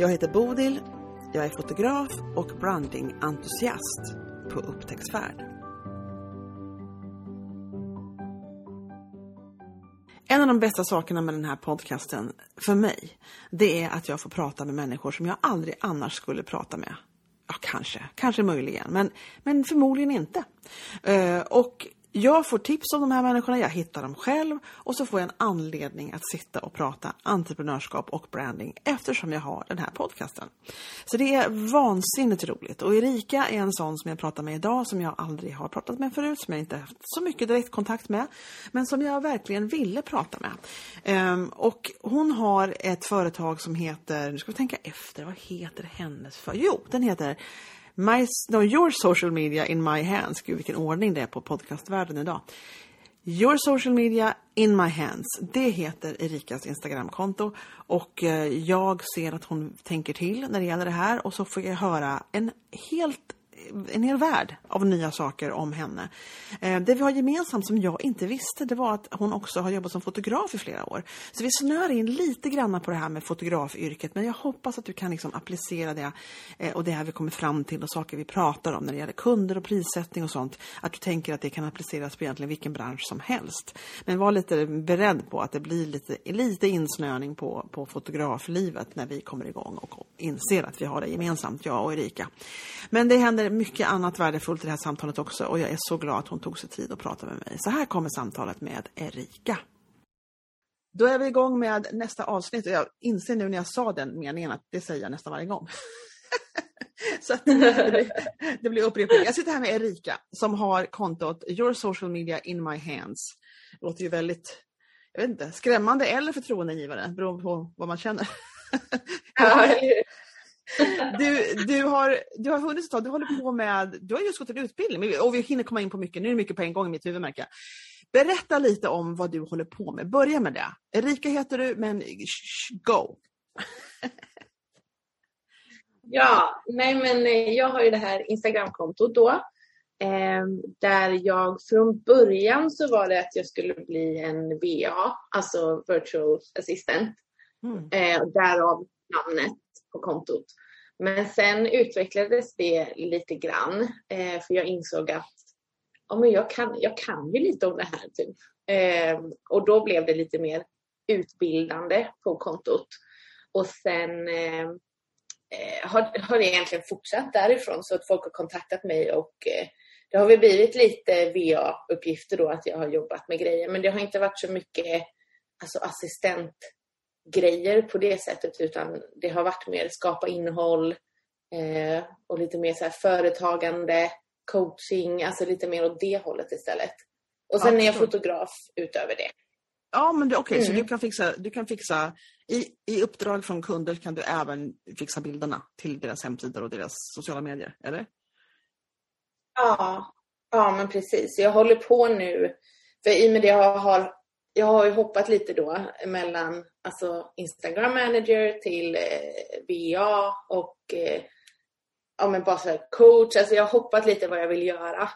Jag heter Bodil, jag är fotograf och brandingentusiast på upptäcktsfärd. En av de bästa sakerna med den här podcasten för mig, det är att jag får prata med människor som jag aldrig annars skulle prata med. Ja, kanske, kanske möjligen, men, men förmodligen inte. Uh, och jag får tips om de här människorna, jag hittar dem själv och så får jag en anledning att sitta och prata entreprenörskap och branding eftersom jag har den här podcasten. Så det är vansinnigt roligt och Erika är en sån som jag pratar med idag som jag aldrig har pratat med förut, som jag inte haft så mycket direktkontakt med, men som jag verkligen ville prata med. Ehm, och hon har ett företag som heter, nu ska vi tänka efter, vad heter hennes företag? Jo, den heter My, no, your social media in my hands. Gud vilken ordning det är på podcastvärlden idag. Your social media in my hands. Det heter Erikas Instagramkonto och eh, jag ser att hon tänker till när det gäller det här och så får jag höra en helt en hel värld av nya saker om henne. Eh, det vi har gemensamt som jag inte visste det var att hon också har jobbat som fotograf i flera år. Så vi snör in lite grann på det här med fotografyrket men jag hoppas att du kan liksom applicera det eh, och det här vi kommer fram till och saker vi pratar om när det gäller kunder och prissättning och sånt. Att du tänker att det kan appliceras på egentligen vilken bransch som helst. Men var lite beredd på att det blir lite, lite insnöning på, på fotograflivet när vi kommer igång och inser att vi har det gemensamt, jag och Erika. Men det händer mycket annat värdefullt i det här samtalet också och jag är så glad att hon tog sig tid att prata med mig. Så här kommer samtalet med Erika. Då är vi igång med nästa avsnitt och jag inser nu när jag sa den meningen att det säger jag nästan varje gång. Så det blir, det blir upprepning. Jag sitter här med Erika som har kontot Your Social Media in my hands. Det låter ju väldigt, jag vet inte, skrämmande eller förtroendegivande, beroende på vad man känner. Ja, du, du, har, du har hunnit ett tag, du håller på med, du har just gått en utbildning och vi hinner komma in på mycket, nu är det mycket på en gång i mitt huvud märker jag. Berätta lite om vad du håller på med, börja med det. Erika heter du, men sh, go! ja, nej men eh, jag har ju det här Instagramkontot då. Eh, där jag från början så var det att jag skulle bli en VA, alltså virtual assistant. Mm. Eh, därav namnet på kontot. Men sen utvecklades det lite grann eh, för jag insåg att ja, men jag, kan, jag kan ju lite om det här. Typ. Eh, och då blev det lite mer utbildande på kontot. Och sen eh, eh, har, har det egentligen fortsatt därifrån så att folk har kontaktat mig och eh, det har väl blivit lite VA-uppgifter då att jag har jobbat med grejer men det har inte varit så mycket alltså assistent grejer på det sättet utan det har varit mer skapa innehåll eh, och lite mer så här företagande, coaching, alltså lite mer åt det hållet istället. Och sen ja, är jag fotograf utöver det. Ja, men okej, okay, mm. så du kan fixa, du kan fixa i, i uppdrag från kunder kan du även fixa bilderna till deras hemsidor och deras sociala medier, eller? Ja, ja men precis. Jag håller på nu, för i och med det jag har jag har ju hoppat lite då mellan alltså Instagram manager till eh, VA och eh, ja, men bara så coach. Alltså jag har hoppat lite vad jag vill göra.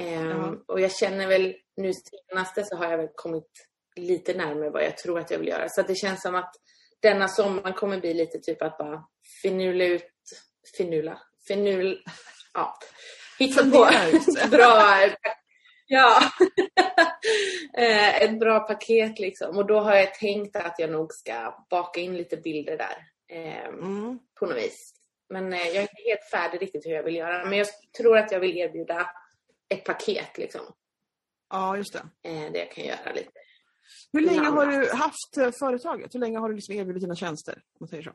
Um, mm. Och jag känner väl nu senaste så har jag väl kommit lite närmare vad jag tror att jag vill göra. Så det känns som att denna sommar kommer bli lite typ att bara finula ut, finula, finul, ja, hitta på bra Ja, eh, ett bra paket liksom. Och då har jag tänkt att jag nog ska baka in lite bilder där eh, mm. på något vis. Men eh, jag är inte helt färdig riktigt hur jag vill göra. Men jag tror att jag vill erbjuda ett paket liksom. Ja, just det. Eh, där jag kan göra lite. Hur länge har du haft företaget? Hur länge har du liksom erbjudit dina tjänster? Om säger så.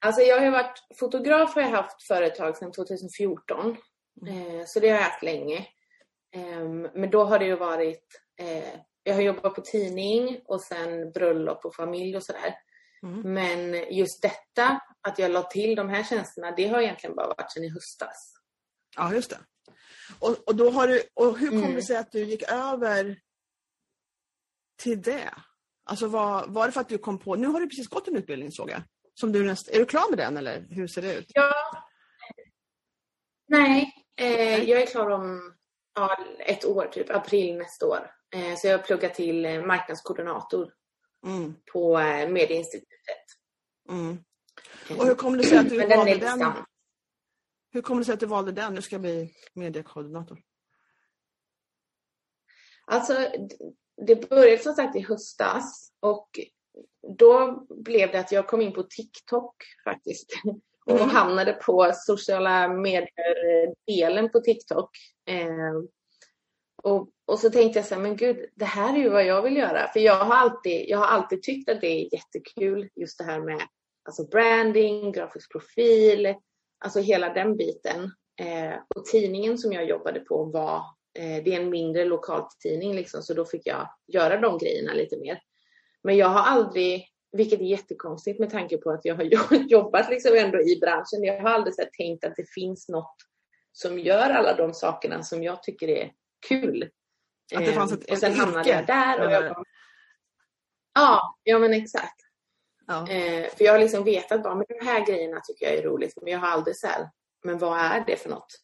Alltså jag har varit fotograf har jag haft företag sedan 2014. Mm. Så det har jag haft länge. Ehm, men då har det ju varit, eh, jag har jobbat på tidning och sen bröllop och familj och sådär. Mm. Men just detta, att jag la till de här tjänsterna, det har egentligen bara varit sedan i höstas. Ja, just det. Och, och, då har du, och hur kom mm. det sig att du gick över till det? Alltså var, var det för att du kom på, nu har du precis gått en utbildning såg jag. Som du näst, är du klar med den eller hur ser det ut? Ja. Nej, eh, jag är klar om ja, ett år, typ april nästa år. Eh, så jag har pluggat till eh, marknadskoordinator mm. på eh, Medieinstitutet. Mm. Och hur kom det sig att du Men valde den? den? Hur kom det sig att du valde den? Nu ska jag bli mediekoordinator. Alltså, det började som sagt i höstas och då blev det att jag kom in på TikTok faktiskt. Och mm. hamnade på sociala medier-delen på TikTok. Eh, och, och så tänkte jag så här, men gud, det här är ju vad jag vill göra. För jag har alltid, jag har alltid tyckt att det är jättekul, just det här med alltså branding, grafisk profil, alltså hela den biten. Eh, och tidningen som jag jobbade på var, eh, det är en mindre lokaltidning liksom, så då fick jag göra de grejerna lite mer. Men jag har aldrig, vilket är jättekonstigt med tanke på att jag har jobbat liksom ändå i branschen, jag har aldrig så tänkt att det finns något som gör alla de sakerna som jag tycker är kul. Att det fanns ett, och sen hamnade jag där och jag kom... Ja, ja men exakt. Ja. Eh, för jag har liksom vetat bara, men de här grejerna tycker jag är roligt, men jag har aldrig så här, men vad är det för något?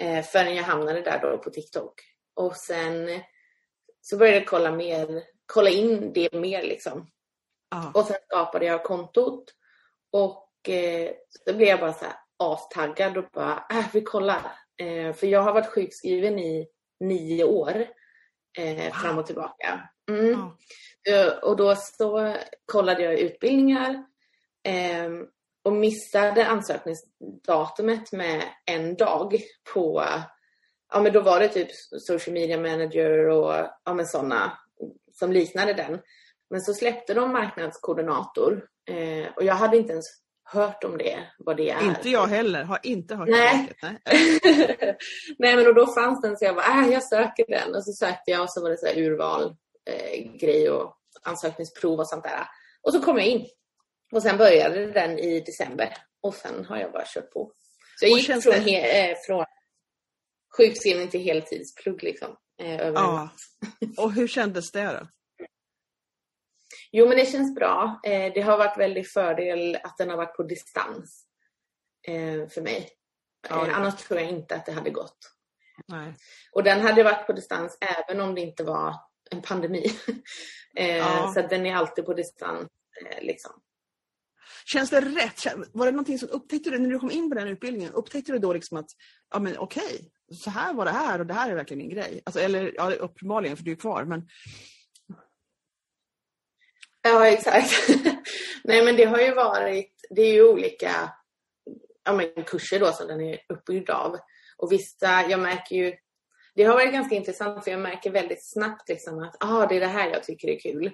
Eh, förrän jag hamnade där då på TikTok. Och sen så började jag kolla mer, kolla in det mer liksom. Ja. Och sen skapade jag kontot och eh, då blev jag bara så här astaggad och bara, äh, vi kollar. Eh, för jag har varit sjukskriven i nio år eh, fram och tillbaka. Mm. Ja. Uh, och då så kollade jag utbildningar eh, och missade ansökningsdatumet med en dag på, ja men då var det typ social media manager och ja men sådana som liknade den. Men så släppte de marknadskoordinator eh, och jag hade inte ens hört om det, vad det är. Inte jag heller, har inte hört Nej. det. Nej. Nej men och då fanns den så jag bara, äh, jag söker den. Och så sökte jag och så var det så här urval eh, grej och ansökningsprov och sånt där. Och så kom jag in. Och sen började den i december. Och sen har jag bara kört på. Så jag gick från, he, eh, från sjukskrivning till heltidsplugg liksom. Eh, över ja. Och hur kändes det då? Jo, men det känns bra. Eh, det har varit väldigt fördel att den har varit på distans eh, för mig. Ja, eh, annars tror jag inte att det hade gått. Nej. Och den hade varit på distans även om det inte var en pandemi. ja. Så den är alltid på distans. Liksom. Känns det rätt? Var det någonting som upptäckte du när du kom in på den utbildningen? Upptäckte du då liksom att, ja men okej, så här var det här och det här är verkligen min grej? Alltså, eller ja, uppenbarligen för du är kvar, men Ja, exakt. Nej, men det har ju varit, det är ju olika ja, men kurser då som den är uppbyggd av. Och vissa, jag märker ju, det har varit ganska intressant för jag märker väldigt snabbt liksom att ah, det är det här jag tycker är kul.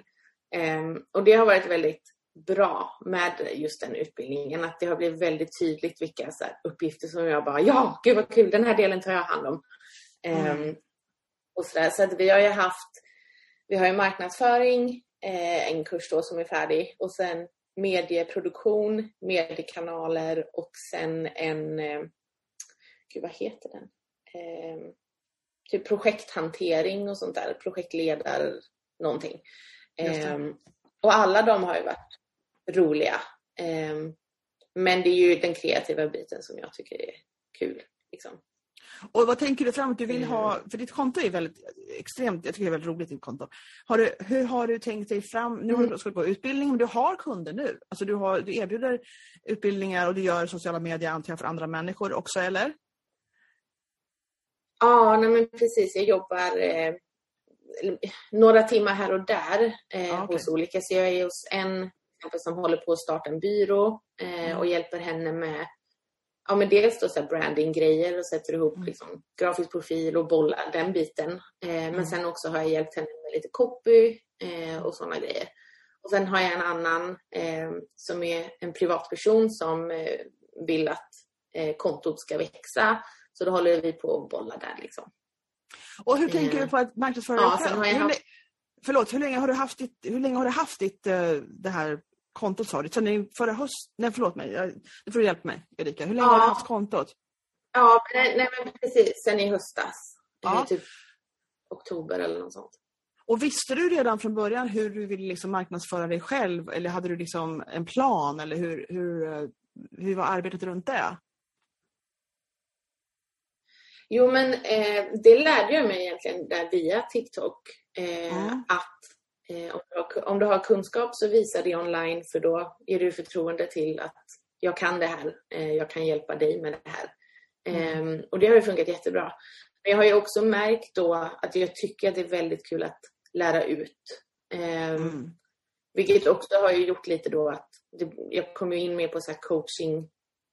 Um, och det har varit väldigt bra med just den utbildningen. Att det har blivit väldigt tydligt vilka så här, uppgifter som jag bara, ja, gud vad kul, den här delen tar jag hand om. Um, och så, där. så att vi har ju haft, vi har ju marknadsföring, eh, en kurs då som är färdig och sen medieproduktion, mediekanaler och sen en, eh, gud vad heter den? Eh, typ projekthantering och sånt där, projektledare någonting. Eh, och alla de har ju varit roliga. Eh, men det är ju den kreativa biten som jag tycker är kul. Liksom. Och vad tänker du framåt? Du vill ha, mm. för ditt konto är väldigt extremt, jag tycker det är väldigt roligt ditt konto. Har du, hur har du tänkt dig fram, nu mm. ska du gå utbildning, men du har kunder nu. Alltså du, har, du erbjuder utbildningar och du gör sociala medier antar jag för andra människor också, eller? Ja, nej men precis. Jag jobbar eh, några timmar här och där eh, ah, okay. hos olika. Så jag är hos en som håller på att starta en byrå eh, mm. och hjälper henne med ja, men dels då så branding-grejer och sätter ihop mm. liksom, grafisk profil och bollar den biten. Eh, mm. Men sen också har jag hjälpt henne med lite copy eh, och sådana grejer. Och sen har jag en annan eh, som är en privatperson som eh, vill att eh, kontot ska växa. Så då håller vi på att bolla där liksom. Och hur tänker du på att marknadsföra ja, dig själv? Hur, haft... Förlåt, hur länge har du haft ditt, hur länge har du haft ditt, det här kontot sa du? Sen förra höst... Nej förlåt mig, nu får du hjälpa mig Erika. Hur länge Ja. har du haft kontot? Ja, nej, nej men precis. Sen i höstas. Ja. I typ oktober eller något sånt. Och visste du redan från början hur du ville liksom marknadsföra dig själv eller hade du liksom en plan eller hur, hur, eh, hur var arbetet runt det? Jo, men eh, det lärde jag mig egentligen där via TikTok. Eh, Mm. Att om, du har, om du har kunskap så visa det online för då ger du förtroende till att jag kan det här. Eh, jag kan hjälpa dig med det här. Mm. Eh, och det har ju funkat jättebra. Men jag har ju också märkt då att jag tycker att det är väldigt kul att lära ut. Eh, Mm. Vilket också har gjort lite då att jag kom ju in mer på så coaching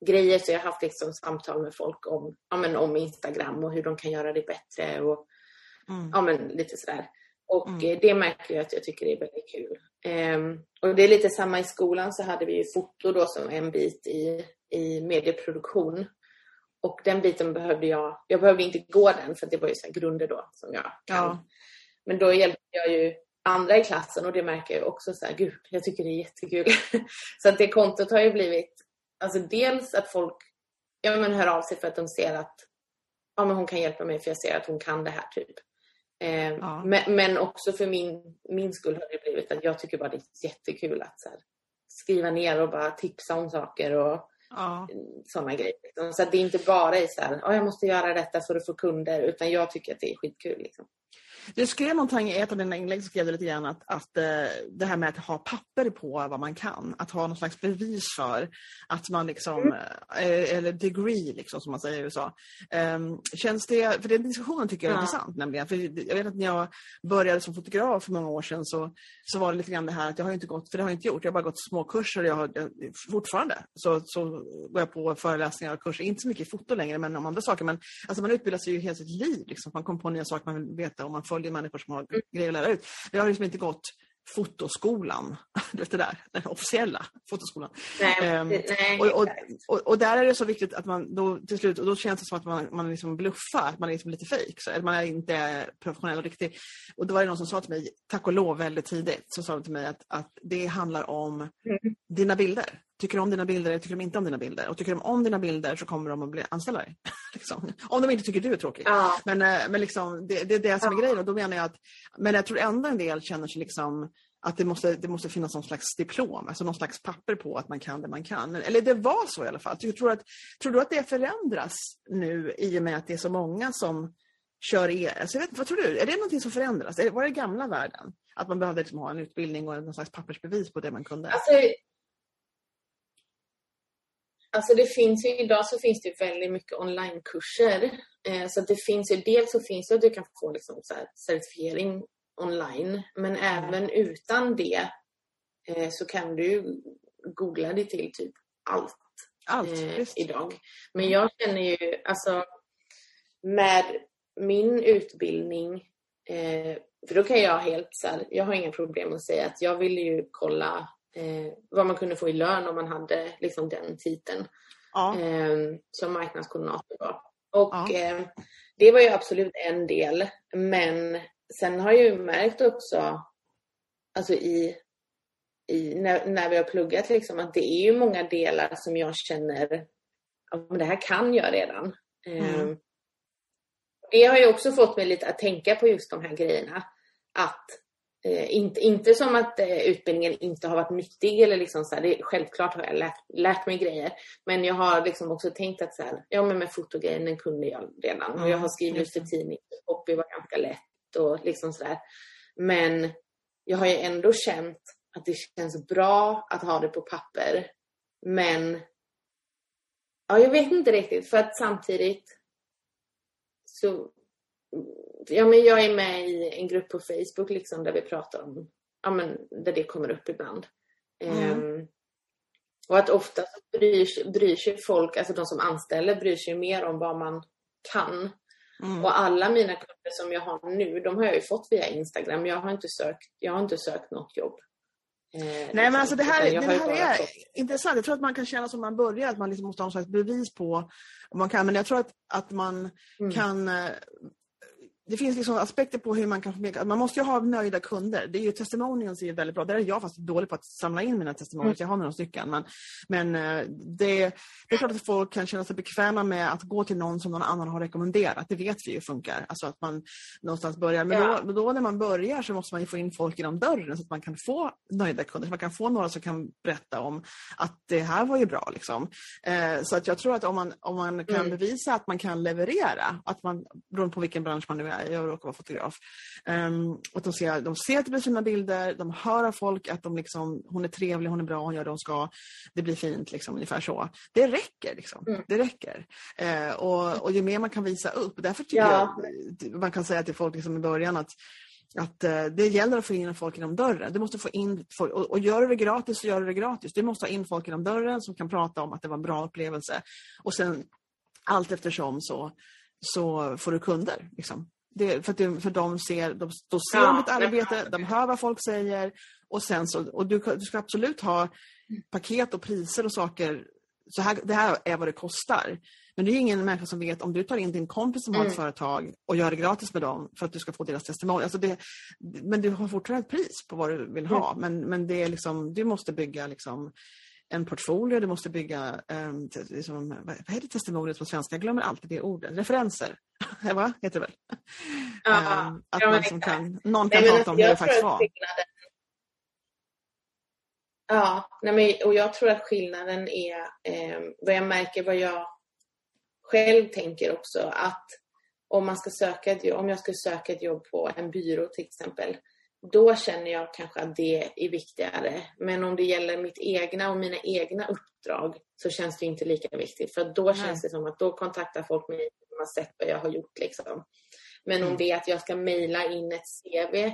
grejer så jag har haft liksom samtal med folk om, ja, men om Instagram och hur de kan göra det bättre och Mm. ja, men lite sådär. Och Mm. eh, det märker jag att jag tycker det är väldigt kul. Ehm, och det är lite samma i skolan så hade vi ju foto då som en bit i, i medieproduktion. Och den biten behövde jag, jag behövde inte gå den för det var ju så grunder då som jag kan. Ja. Men då hjälpte jag ju andra i klassen och det märker jag också så här, gud, jag tycker det är jättekul. så att det kontot har ju blivit, alltså dels att folk ja, men hör av sig för att de ser att ja, men hon kan hjälpa mig för jag ser att hon kan det här typ. Eh, Ja. men, men också för min, min skull har det blivit att jag tycker bara det är jättekul att så här, skriva ner och bara tipsa om saker och Ja. sådana grejer. liksom. Så att det är inte bara är så här, "Ja, jag måste göra detta för att få kunder, utan jag tycker att det är skitkul. Liksom. Du skrev någonting i ett av dina inlägg, skrev du lite grann att, att eh, det här med att ha papper på vad man kan, att ha någon slags bevis för att man liksom, eh, eller degree liksom som man säger i USA. Ehm, känns det, för den diskussionen tycker jag är Ja. intressant nämligen, för jag vet att när jag började som fotograf för många år sedan så, så var det lite grann det här att jag har inte gått, för det har jag inte gjort, jag har bara gått småkurser, jag har jag, fortfarande så, så går jag på föreläsningar och kurser, inte så mycket i foto längre men om andra saker, men alltså man utbildar sig ju hela sitt liv liksom, man kommer på nya saker man vill veta och man följer människor som har grejer att lära ut. Jag har liksom inte gått fotoskolan, du vet det där, den officiella fotoskolan. Nej, det- nej, och, och, och, och där är det så viktigt att man då till slut, och då känns det som att man, man liksom bluffar, att man är liksom lite fejk, att man är inte professionell och riktig. Och då var det någon som sa till mig, tack och lov väldigt tidigt, så sa de till mig att, att det handlar om Mm. dina bilder. Tycker de om dina bilder eller tycker de inte om dina bilder? Och tycker de om dina bilder så kommer de att bli anställa dig. liksom. Om de inte tycker du är tråkig. Ja, Men, eh, men liksom, det, det är det som är Ja. grejen och då menar jag att, men jag tror ändå en del känner sig liksom att det måste, det måste finnas någon slags diplom, alltså någon slags papper på att man kan det man kan. Eller det var så i alla fall. Tror, att, tror du att det förändras nu i och med att det är så många som kör e alltså vet, Vad tror du? Är det någonting som förändras? Var det gamla världen? Att man behövde liksom ha en utbildning och någon slags pappersbevis på det man kunde? alltså, alltså det finns ju, idag så finns det väldigt mycket onlinekurser. Eh, så det finns ju, dels så finns det att du kan få liksom så certifiering online, men även utan det eh, så kan du googla dig till typ allt Allt, eh, idag. Men jag känner ju, alltså med min utbildning, eh, för då kan jag helt så här, jag har inga problem att säga att jag ville ju kolla eh, vad man kunde få i lön om man hade liksom den titeln Ja. eh, som marknadskoordinator var. Och Ja. eh, det var ju absolut en del, men sen har jag ju märkt också, alltså i, i när, när vi har pluggat liksom, att det är ju många delar som jag känner, men det här kan jag redan. Eh, Mm. Det har ju också fått mig lite att tänka på just de här grejerna. Att Eh, inte, inte som att eh, utbildningen inte har varit nyttig eller liksom så här, det, självklart har jag lärt, lärt mig grejer. Men jag har liksom också tänkt att så här, ja men med fotogrejen den kunde jag redan. och jag har skrivit just för tidning, copy var ganska lätt och liksom sådär. Men jag har ju ändå känt att det känns bra att ha det på papper. Men ja, jag vet inte riktigt för att samtidigt så ja, men jag är med i en grupp på Facebook liksom där vi pratar om, ja men där det kommer upp ibland. Mm. Ehm, och att ofta bryr, bryr sig folk, alltså de som anställer bryr sig mer om vad man kan. Mm. Och alla mina kunder som jag har nu, de har jag ju fått via Instagram. Jag har inte sökt, jag har inte sökt något jobb. Eh, Nej men alltså det här, det här är fått- intressant. Jag tror att man kan känna som man börjar, att man liksom måste ha någon slags bevis på om man kan. Men jag tror att, att man Mm. kan... det finns liksom aspekter på hur man kan förmedla. Man måste ju ha nöjda kunder. Det är ju testimonials är väldigt bra. Där är jag fast dålig på att samla in mina testimonials. Mm. Jag har några stycken. Men, men eh, det, det är klart att folk kan känna sig bekväma med att gå till någon som någon annan har rekommenderat. Det vet vi ju funkar. Alltså att man någonstans börjar. Men ja. då, då, när man börjar så måste man ju få in folk genom dörren så att man kan få nöjda kunder. Så man kan få några som kan berätta om att det här var ju bra. Liksom. Eh, så att jag tror att om man, om man kan mm. bevisa att man kan leverera, att man, beroende på vilken bransch man nu är, jag råkar vara fotograf, um, att de ser, de ser att det blir fina bilder, de hör av folk att de liksom, hon är trevlig, hon är bra, hon gör det hon ska, det blir fint, liksom, ungefär så. Det räcker. Liksom. Mm. Det räcker. Uh, och, och ju mer man kan visa upp, därför tycker ja. jag man kan säga till folk liksom i början att att eh, det gäller att få in folk genom dörren. Du måste få in folk, och, och gör du det gratis så gör du det gratis. Du måste ha in folk genom dörren som kan prata om att det var en bra upplevelse. Och sen allt eftersom så, så får du kunder. Liksom. Det, för, det, för de ser, de, de ser ja, ditt arbete, de hör vad folk säger och sen så, och du, du ska absolut ha paket och priser och saker. Så här, det här är vad det kostar. Men det är ingen människa som vet om du tar in din kompis som mm. har ett mm. företag och gör det gratis med dem för att du ska få deras testimonial. Alltså det, men du har fortfarande ett pris på vad du vill ha. Mm. Men, men det är liksom, du måste bygga liksom en portfolio, du måste bygga, um, liksom, vad heter testimonials på svenska? Jag glömmer alltid det ordet. Referenser, va? heter det väl? Ja, um, att man som kan, någon kan nej, prata om hur det faktiskt var. Ja, nej, men, och jag tror att skillnaden är eh, vad jag märker, vad jag själv tänker också att om man ska söka ett jobb, om jag skulle söka ett jobb på en byrå till exempel, då känner jag kanske att det är viktigare. Men om det gäller mitt egna och mina egna uppdrag så känns det inte lika viktigt. För då känns det som att då kontaktar folk mig och har sett vad jag har gjort. Liksom. Men mm. om det är att jag ska mejla in ett CV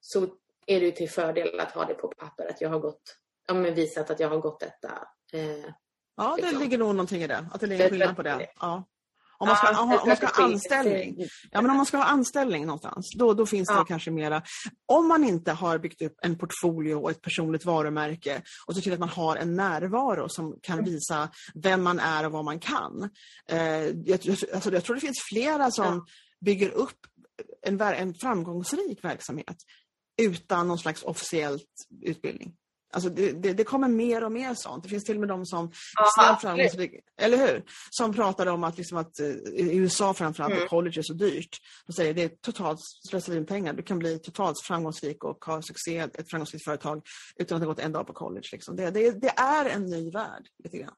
så är det till fördel att ha det på papper. Att jag har gått, ja, men visat att jag har gått detta. Eh, ja, det liksom. ligger nog någonting i det. Att det ligger skillnad på det. Ja. Om man ska, ja, om, man ska ha anställning. Ja, men om man ska ha anställning någonstans, då, då finns det kanske mera. Om man inte har byggt upp en portfolio och ett personligt varumärke och ser till att man har en närvaro som kan mm. visa vem man är och vad man kan. Eh, jag, alltså, jag tror det finns flera som ja. bygger upp en, en framgångsrik verksamhet utan någon slags officiellt utbildning. Alltså det, det, det, kommer mer och mer sånt. Det finns till och med de som Aha, framgångsrika, eller hur? Som pratar om att, liksom att eh, i USA framförallt, mm. college är så dyrt. De säger det är totalt slöseri med pengar. Du kan bli totalt framgångsrik och ha succé, ett framgångsrikt företag utan att ha gått en dag på college. Liksom. Det, det, det är en ny värld lite grann.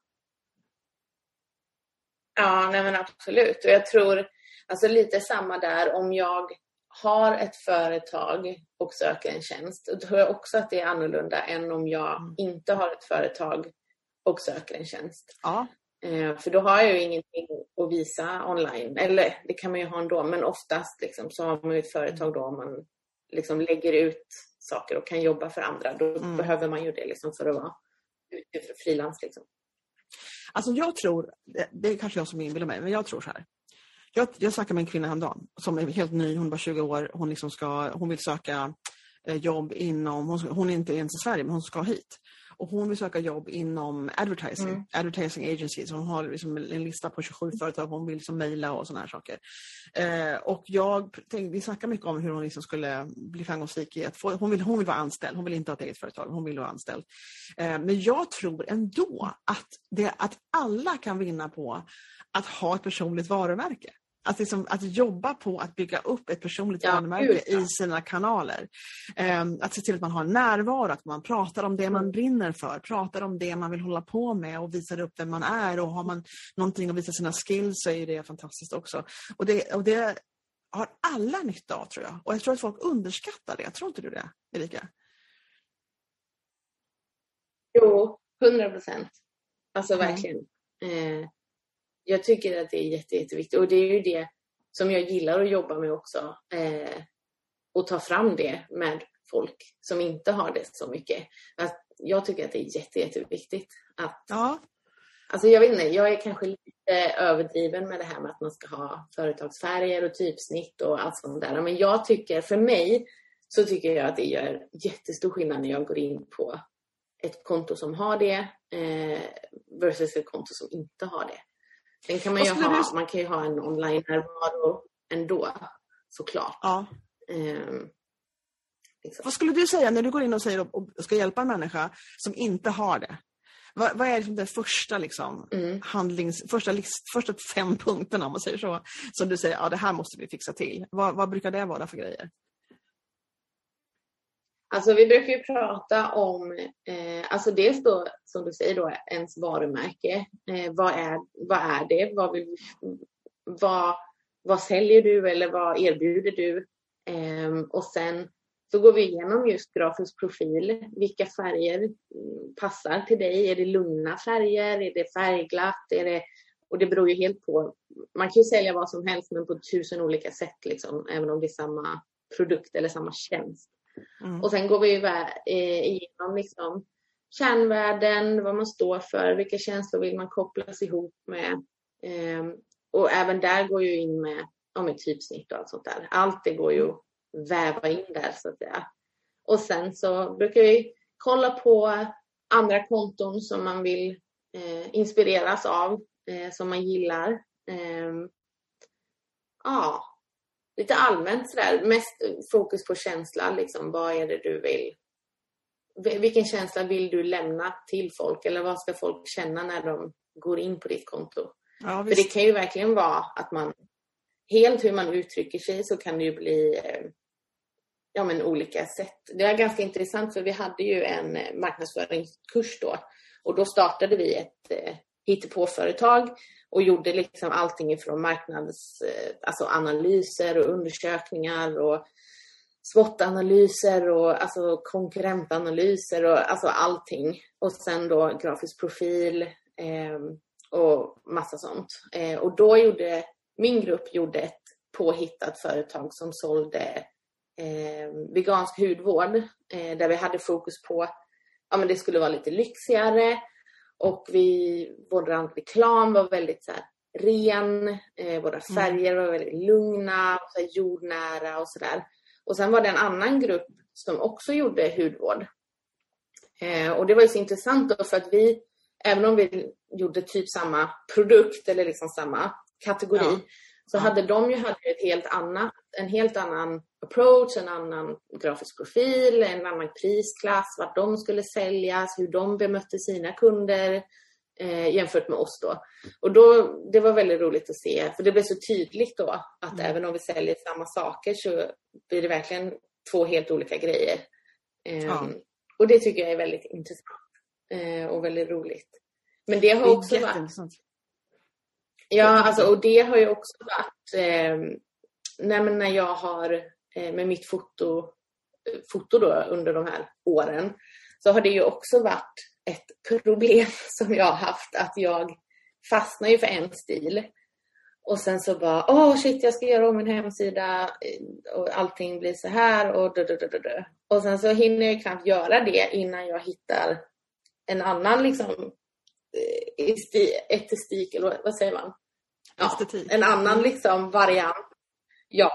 Ja, nej men absolut. Och jag tror, alltså lite samma där om jag har ett företag och söker en tjänst, då tror jag också att det är annorlunda än om jag mm. inte har ett företag och söker en tjänst. Ja. Eh, för då har jag ju ingenting att visa online. Eller det kan man ju ha ändå, men oftast liksom, så har man ju ett företag då om man liksom lägger ut saker och kan jobba för andra. Då mm. behöver man ju det liksom för att vara frilans. Liksom. Alltså jag tror, det är kanske jag som inbillar mig, men jag tror så här. Jag, jag snackade med en kvinna häromdagen som är helt ny, hon var 20 år, hon, liksom ska, hon vill söka eh, jobb inom, hon, hon är inte ens i Sverige men hon ska hit. Och hon vill söka jobb inom advertising, mm. advertising agencies. Hon har liksom en lista på 27 företag hon vill liksom mejla och sådana här saker. Eh, och jag tänkte, vi snackar mycket om hur hon liksom skulle bli framgångsrik i att få, hon vill, hon vill vara anställd, hon vill inte ha ett eget företag, hon vill vara anställd. Eh, men jag tror ändå att, det, att alla kan vinna på att ha ett personligt varumärke. Att, liksom, att jobba på att bygga upp ett personligt ja, varumärke i sina kanaler. Um, att se till att man har närvaro, att man pratar om det man mm. brinner för, pratar om det man vill hålla på med och visar upp vem man är. Och har man någonting att visa sina skills så är det fantastiskt också. Och det, och det har alla nytta av tror jag. Och jag tror att folk underskattar det. Tror inte du det, Erika? Jo, hundra procent. Alltså mm. verkligen. Eh, jag tycker att det är jätte, jätteviktigt och det är ju det som jag gillar att jobba med också. Eh, och ta fram det med folk som inte har det så mycket. Att jag tycker att det är jätte, jätteviktigt. Att, ja. Alltså jag vet inte, jag är kanske lite överdriven med det här med att man ska ha företagsfärger och typsnitt och allt sånt där. Men jag tycker, för mig, så tycker jag att det gör jättestor skillnad när jag går in på ett konto som har det eh, versus ett konto som inte har det. Sen kan man ju ha, man kan ju ha en online-närvaro ändå. såklart. Ja. Ehm, liksom. Vad skulle du säga när du går in och säger och ska hjälpa en människa som inte har det? Vad, vad är liksom den första liksom, Mm. handlings, första, list, första fem punkterna om man säger så, som du säger, ja det här måste vi fixa till. Vad, vad brukar det vara för grejer? Alltså vi brukar ju prata om, eh, alltså dels då som du säger då ens varumärke. Eh, vad, är, vad är det? Vad, vill, vad, vad säljer du eller vad erbjuder du? Eh, och sen så går vi igenom just grafisk profil. Vilka färger passar till dig? Är det lugna färger? Är det färgglatt? Är det, och det beror ju helt på. Man kan ju sälja vad som helst men på tusen olika sätt liksom, även om det är samma produkt eller samma tjänst. Mm. Och sen går vi eh, igenom liksom kärnvärden, vad man står för, vilka känslor vill man kopplas ihop med. Ehm, och även där går ju in med, ja, med typsnitt och allt sånt där. Allt det går ju att väva in där så att säga. Och sen så brukar vi kolla på andra konton som man vill eh, inspireras av, eh, som man gillar. Ehm, ja, lite allmänt sådär, mest fokus på känsla, liksom vad är det du vill? Vil- Vilken känsla vill du lämna till folk eller vad ska folk känna när de går in på ditt konto? Ja, För det kan ju verkligen vara att man, helt hur man uttrycker sig så kan det ju bli eh, ja, men olika sätt. Det är ganska intressant för vi hade ju en marknadsföringskurs då och då startade vi ett eh, hittepåföretag och gjorde liksom allting ifrån marknads, eh, alltså analyser och undersökningar och SWOT-analyser och alltså konkurrentanalyser och alltså allting. Och sen då grafisk profil eh, och massa sånt. Eh, och då gjorde min grupp gjorde ett påhittat företag som sålde eh, vegansk hudvård eh, där vi hade fokus på ja men det skulle vara lite lyxigare och vi, vår reklam var väldigt så här, ren, eh, våra färger var väldigt lugna, så här, jordnära och sådär. Och sen var det en annan grupp som också gjorde hudvård. Eh, och det var ju så intressant då för att vi, även om vi gjorde typ samma produkt eller liksom samma kategori, Ja. Så hade de ju hade ett helt annat, en helt annan approach, en annan grafisk profil, en annan prisklass, vart de skulle säljas, hur de bemötte sina kunder eh, jämfört med oss då. Och då, det var väldigt roligt att se, för det blev så tydligt då att Mm. även om vi säljer samma saker så blir det verkligen två helt olika grejer. Eh, Ja. Och det tycker jag är väldigt intressant eh, och väldigt roligt. Men det har också varit. Ja, alltså, och det har ju också varit eh, nej, men när jag har eh, med mitt foto, foto då under de här åren så har det ju också varit ett problem som jag har haft att jag fastnar ju för en stil och sen så bara åh shit jag ska göra om min hemsida eh, och allting blir så här och dö, dö, dö, dö, dö. och sen så hinner jag knappt göra det innan jag hittar en annan liksom estetik eller vad- säger man? Ja, Estetik. en annan liksom variant. Ja.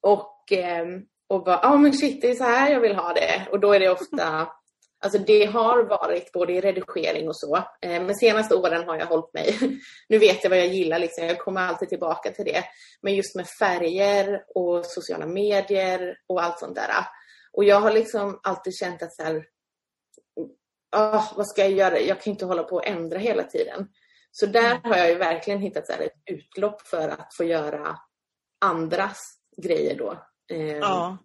Och, ehm, och bara, ja ah, men shit det är så här jag vill ha det. Och då är det ofta, alltså det har varit både i redigering och så. Eh, men senaste åren har jag hållit mig, nu vet jag vad jag gillar liksom, jag kommer alltid tillbaka till det. Men just med färger och sociala medier och allt sånt där. Och jag har liksom alltid känt att så här, ah, vad ska jag göra? Jag kan inte hålla på och ändra hela tiden. Så där har jag ju verkligen hittat så ett utlopp för att få göra andras grejer då. Eh, Ja.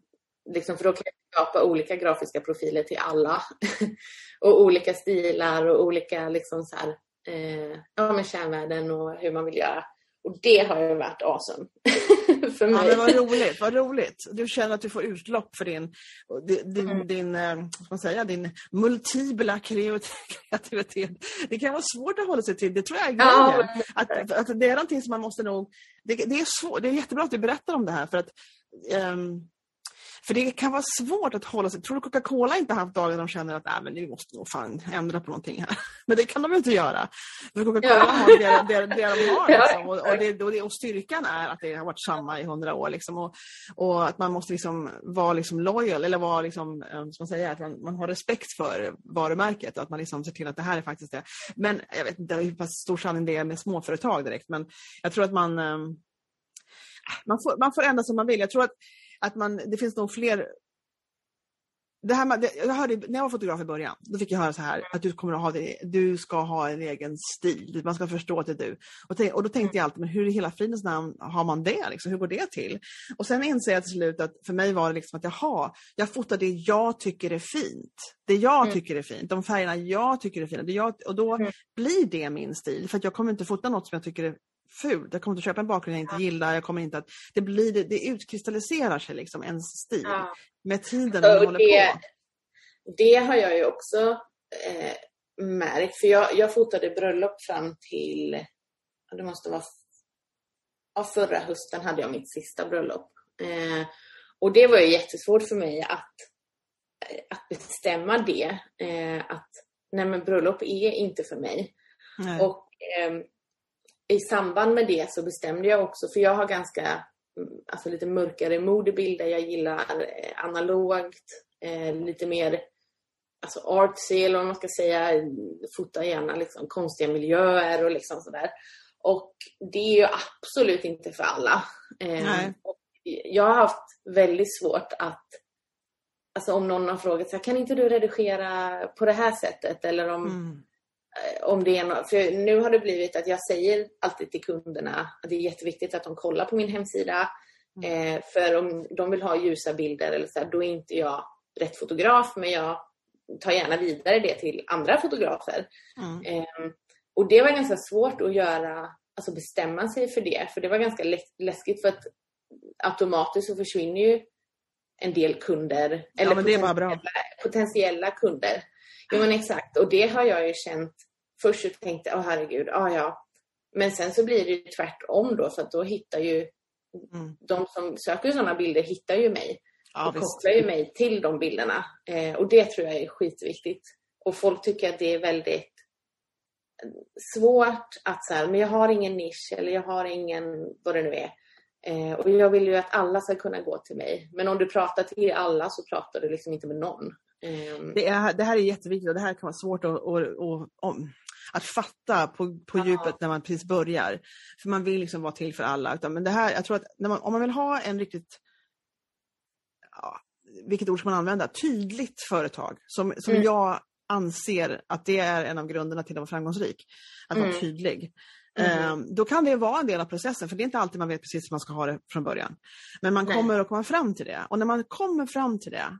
liksom, för då kan jag skapa olika grafiska profiler till alla. och olika stilar och olika liksom så här, eh, ja, men kärnvärden och hur man vill göra. Och det har ju varit awesome för Ja, mig. men vad roligt, vad roligt. Du känner att du får utlopp för din, din, Mm. din, eh, man säga, din multibla kreat- kreativitet. Det kan vara svårt att hålla sig till, det tror jag är grejen. Ja, att, att det är någonting som man måste nog... Det, det, är svårt, det är jättebra att du berättar om det här för att ehm, för det kan vara svårt att hålla sig... Tror du Coca-Cola inte haft dagar de känner att Nej, men nu måste nog fan ändra på någonting här? Men det kan de ju inte göra. För Coca-Cola Ja. har det, det, det de har. Liksom. Och, och, det, och, det, och styrkan är att det har varit samma i hundra år. Liksom. Och, och att man måste liksom vara liksom loyal, eller vara liksom, eh, man säga, att man, man har respekt för varumärket. Att man liksom ser till att det här är faktiskt det. Men jag vet inte hur stor sanning det är med småföretag direkt. Men jag tror att man... ehm, man, får, man får ändra som man vill. Jag tror att, att man, det finns nog fler det här med, jag hörde, när jag var fotograf i början, då fick jag höra så här att du kommer att ha det, du ska ha en egen stil, man ska förstå att det är du. Och, te, och då tänkte jag alltid, men hur i hela fridens namn har man det? Liksom? Hur går det till? Och sen inser jag till slut att för mig var det liksom att jaha, jag fotar det jag tycker är fint. Det jag mm. tycker är fint, de färgerna jag tycker är fina. Det jag, och då mm. blir det min stil, för att jag kommer inte fota något som jag tycker är fult. Jag kommer inte köpa en bakgrund jag inte gillar. Jag kommer inte att, det, blir, det, det utkristalliserar sig liksom, ens stil ja. med tiden man håller det, på. Det har jag ju också eh, märkt. För jag, jag fotade bröllop fram till, det måste vara, ja, förra hösten hade jag mitt sista bröllop. Eh, och det var ju jättesvårt för mig att, att bestämma det. Eh, att nej men bröllop är inte för mig. Nej. Och eh, i samband med det så bestämde jag också, för jag har ganska alltså lite mörkare modebilder. Jag gillar eh, analogt, eh, lite mer alltså artsy eller vad man ska säga. Fota gärna liksom konstiga miljöer och liksom sådär. Och det är ju absolut inte för alla. Eh, jag har haft väldigt svårt att Alltså om någon har frågat så här, kan inte du redigera på det här sättet? Eller om, mm. Eh, om det är något, för nu har det blivit att jag säger alltid till kunderna att det är jätteviktigt att de kollar på min hemsida. Mm. Eh, för om de vill ha ljusa bilder eller så här, då är inte jag rätt fotograf men jag tar gärna vidare det till andra fotografer. Mm. Eh, och det var ganska svårt att göra, alltså bestämma sig för det. För det var ganska läskigt för att automatiskt så försvinner ju en del kunder. Eller ja, potentiella, potentiella kunder. Jo men exakt. Och det har jag ju känt. Först så tänkte jag, åh herregud, ja ja. Men sen så blir det ju tvärtom då för att då hittar ju mm. de som söker sådana bilder hittar ju mig. Ja, och kopplar ju mig till de bilderna. Eh, och det tror jag är skitviktigt. Och folk tycker att det är väldigt svårt att så här, men jag har ingen nisch eller jag har ingen, vad det nu är. Eh, och jag vill ju att alla ska kunna gå till mig. Men om du pratar till alla så pratar du liksom inte med någon. Ehm. Det, är, det här är jätteviktigt och det här kan vara svårt att, att, att, att fatta på, på ja. djupet när man precis börjar. För man vill liksom vara till för alla. men det här, jag tror att man, om man vill ha en riktigt, ja, vilket ord ska man använda, tydligt företag som, som mm. jag anser att det är en av grunderna till att vara framgångsrik. Att mm. vara tydlig. Mm. Då kan det vara en del av processen, för det är inte alltid man vet precis hur man ska ha det från början. Men man Nej. kommer att komma fram till det. Och när man kommer fram till det,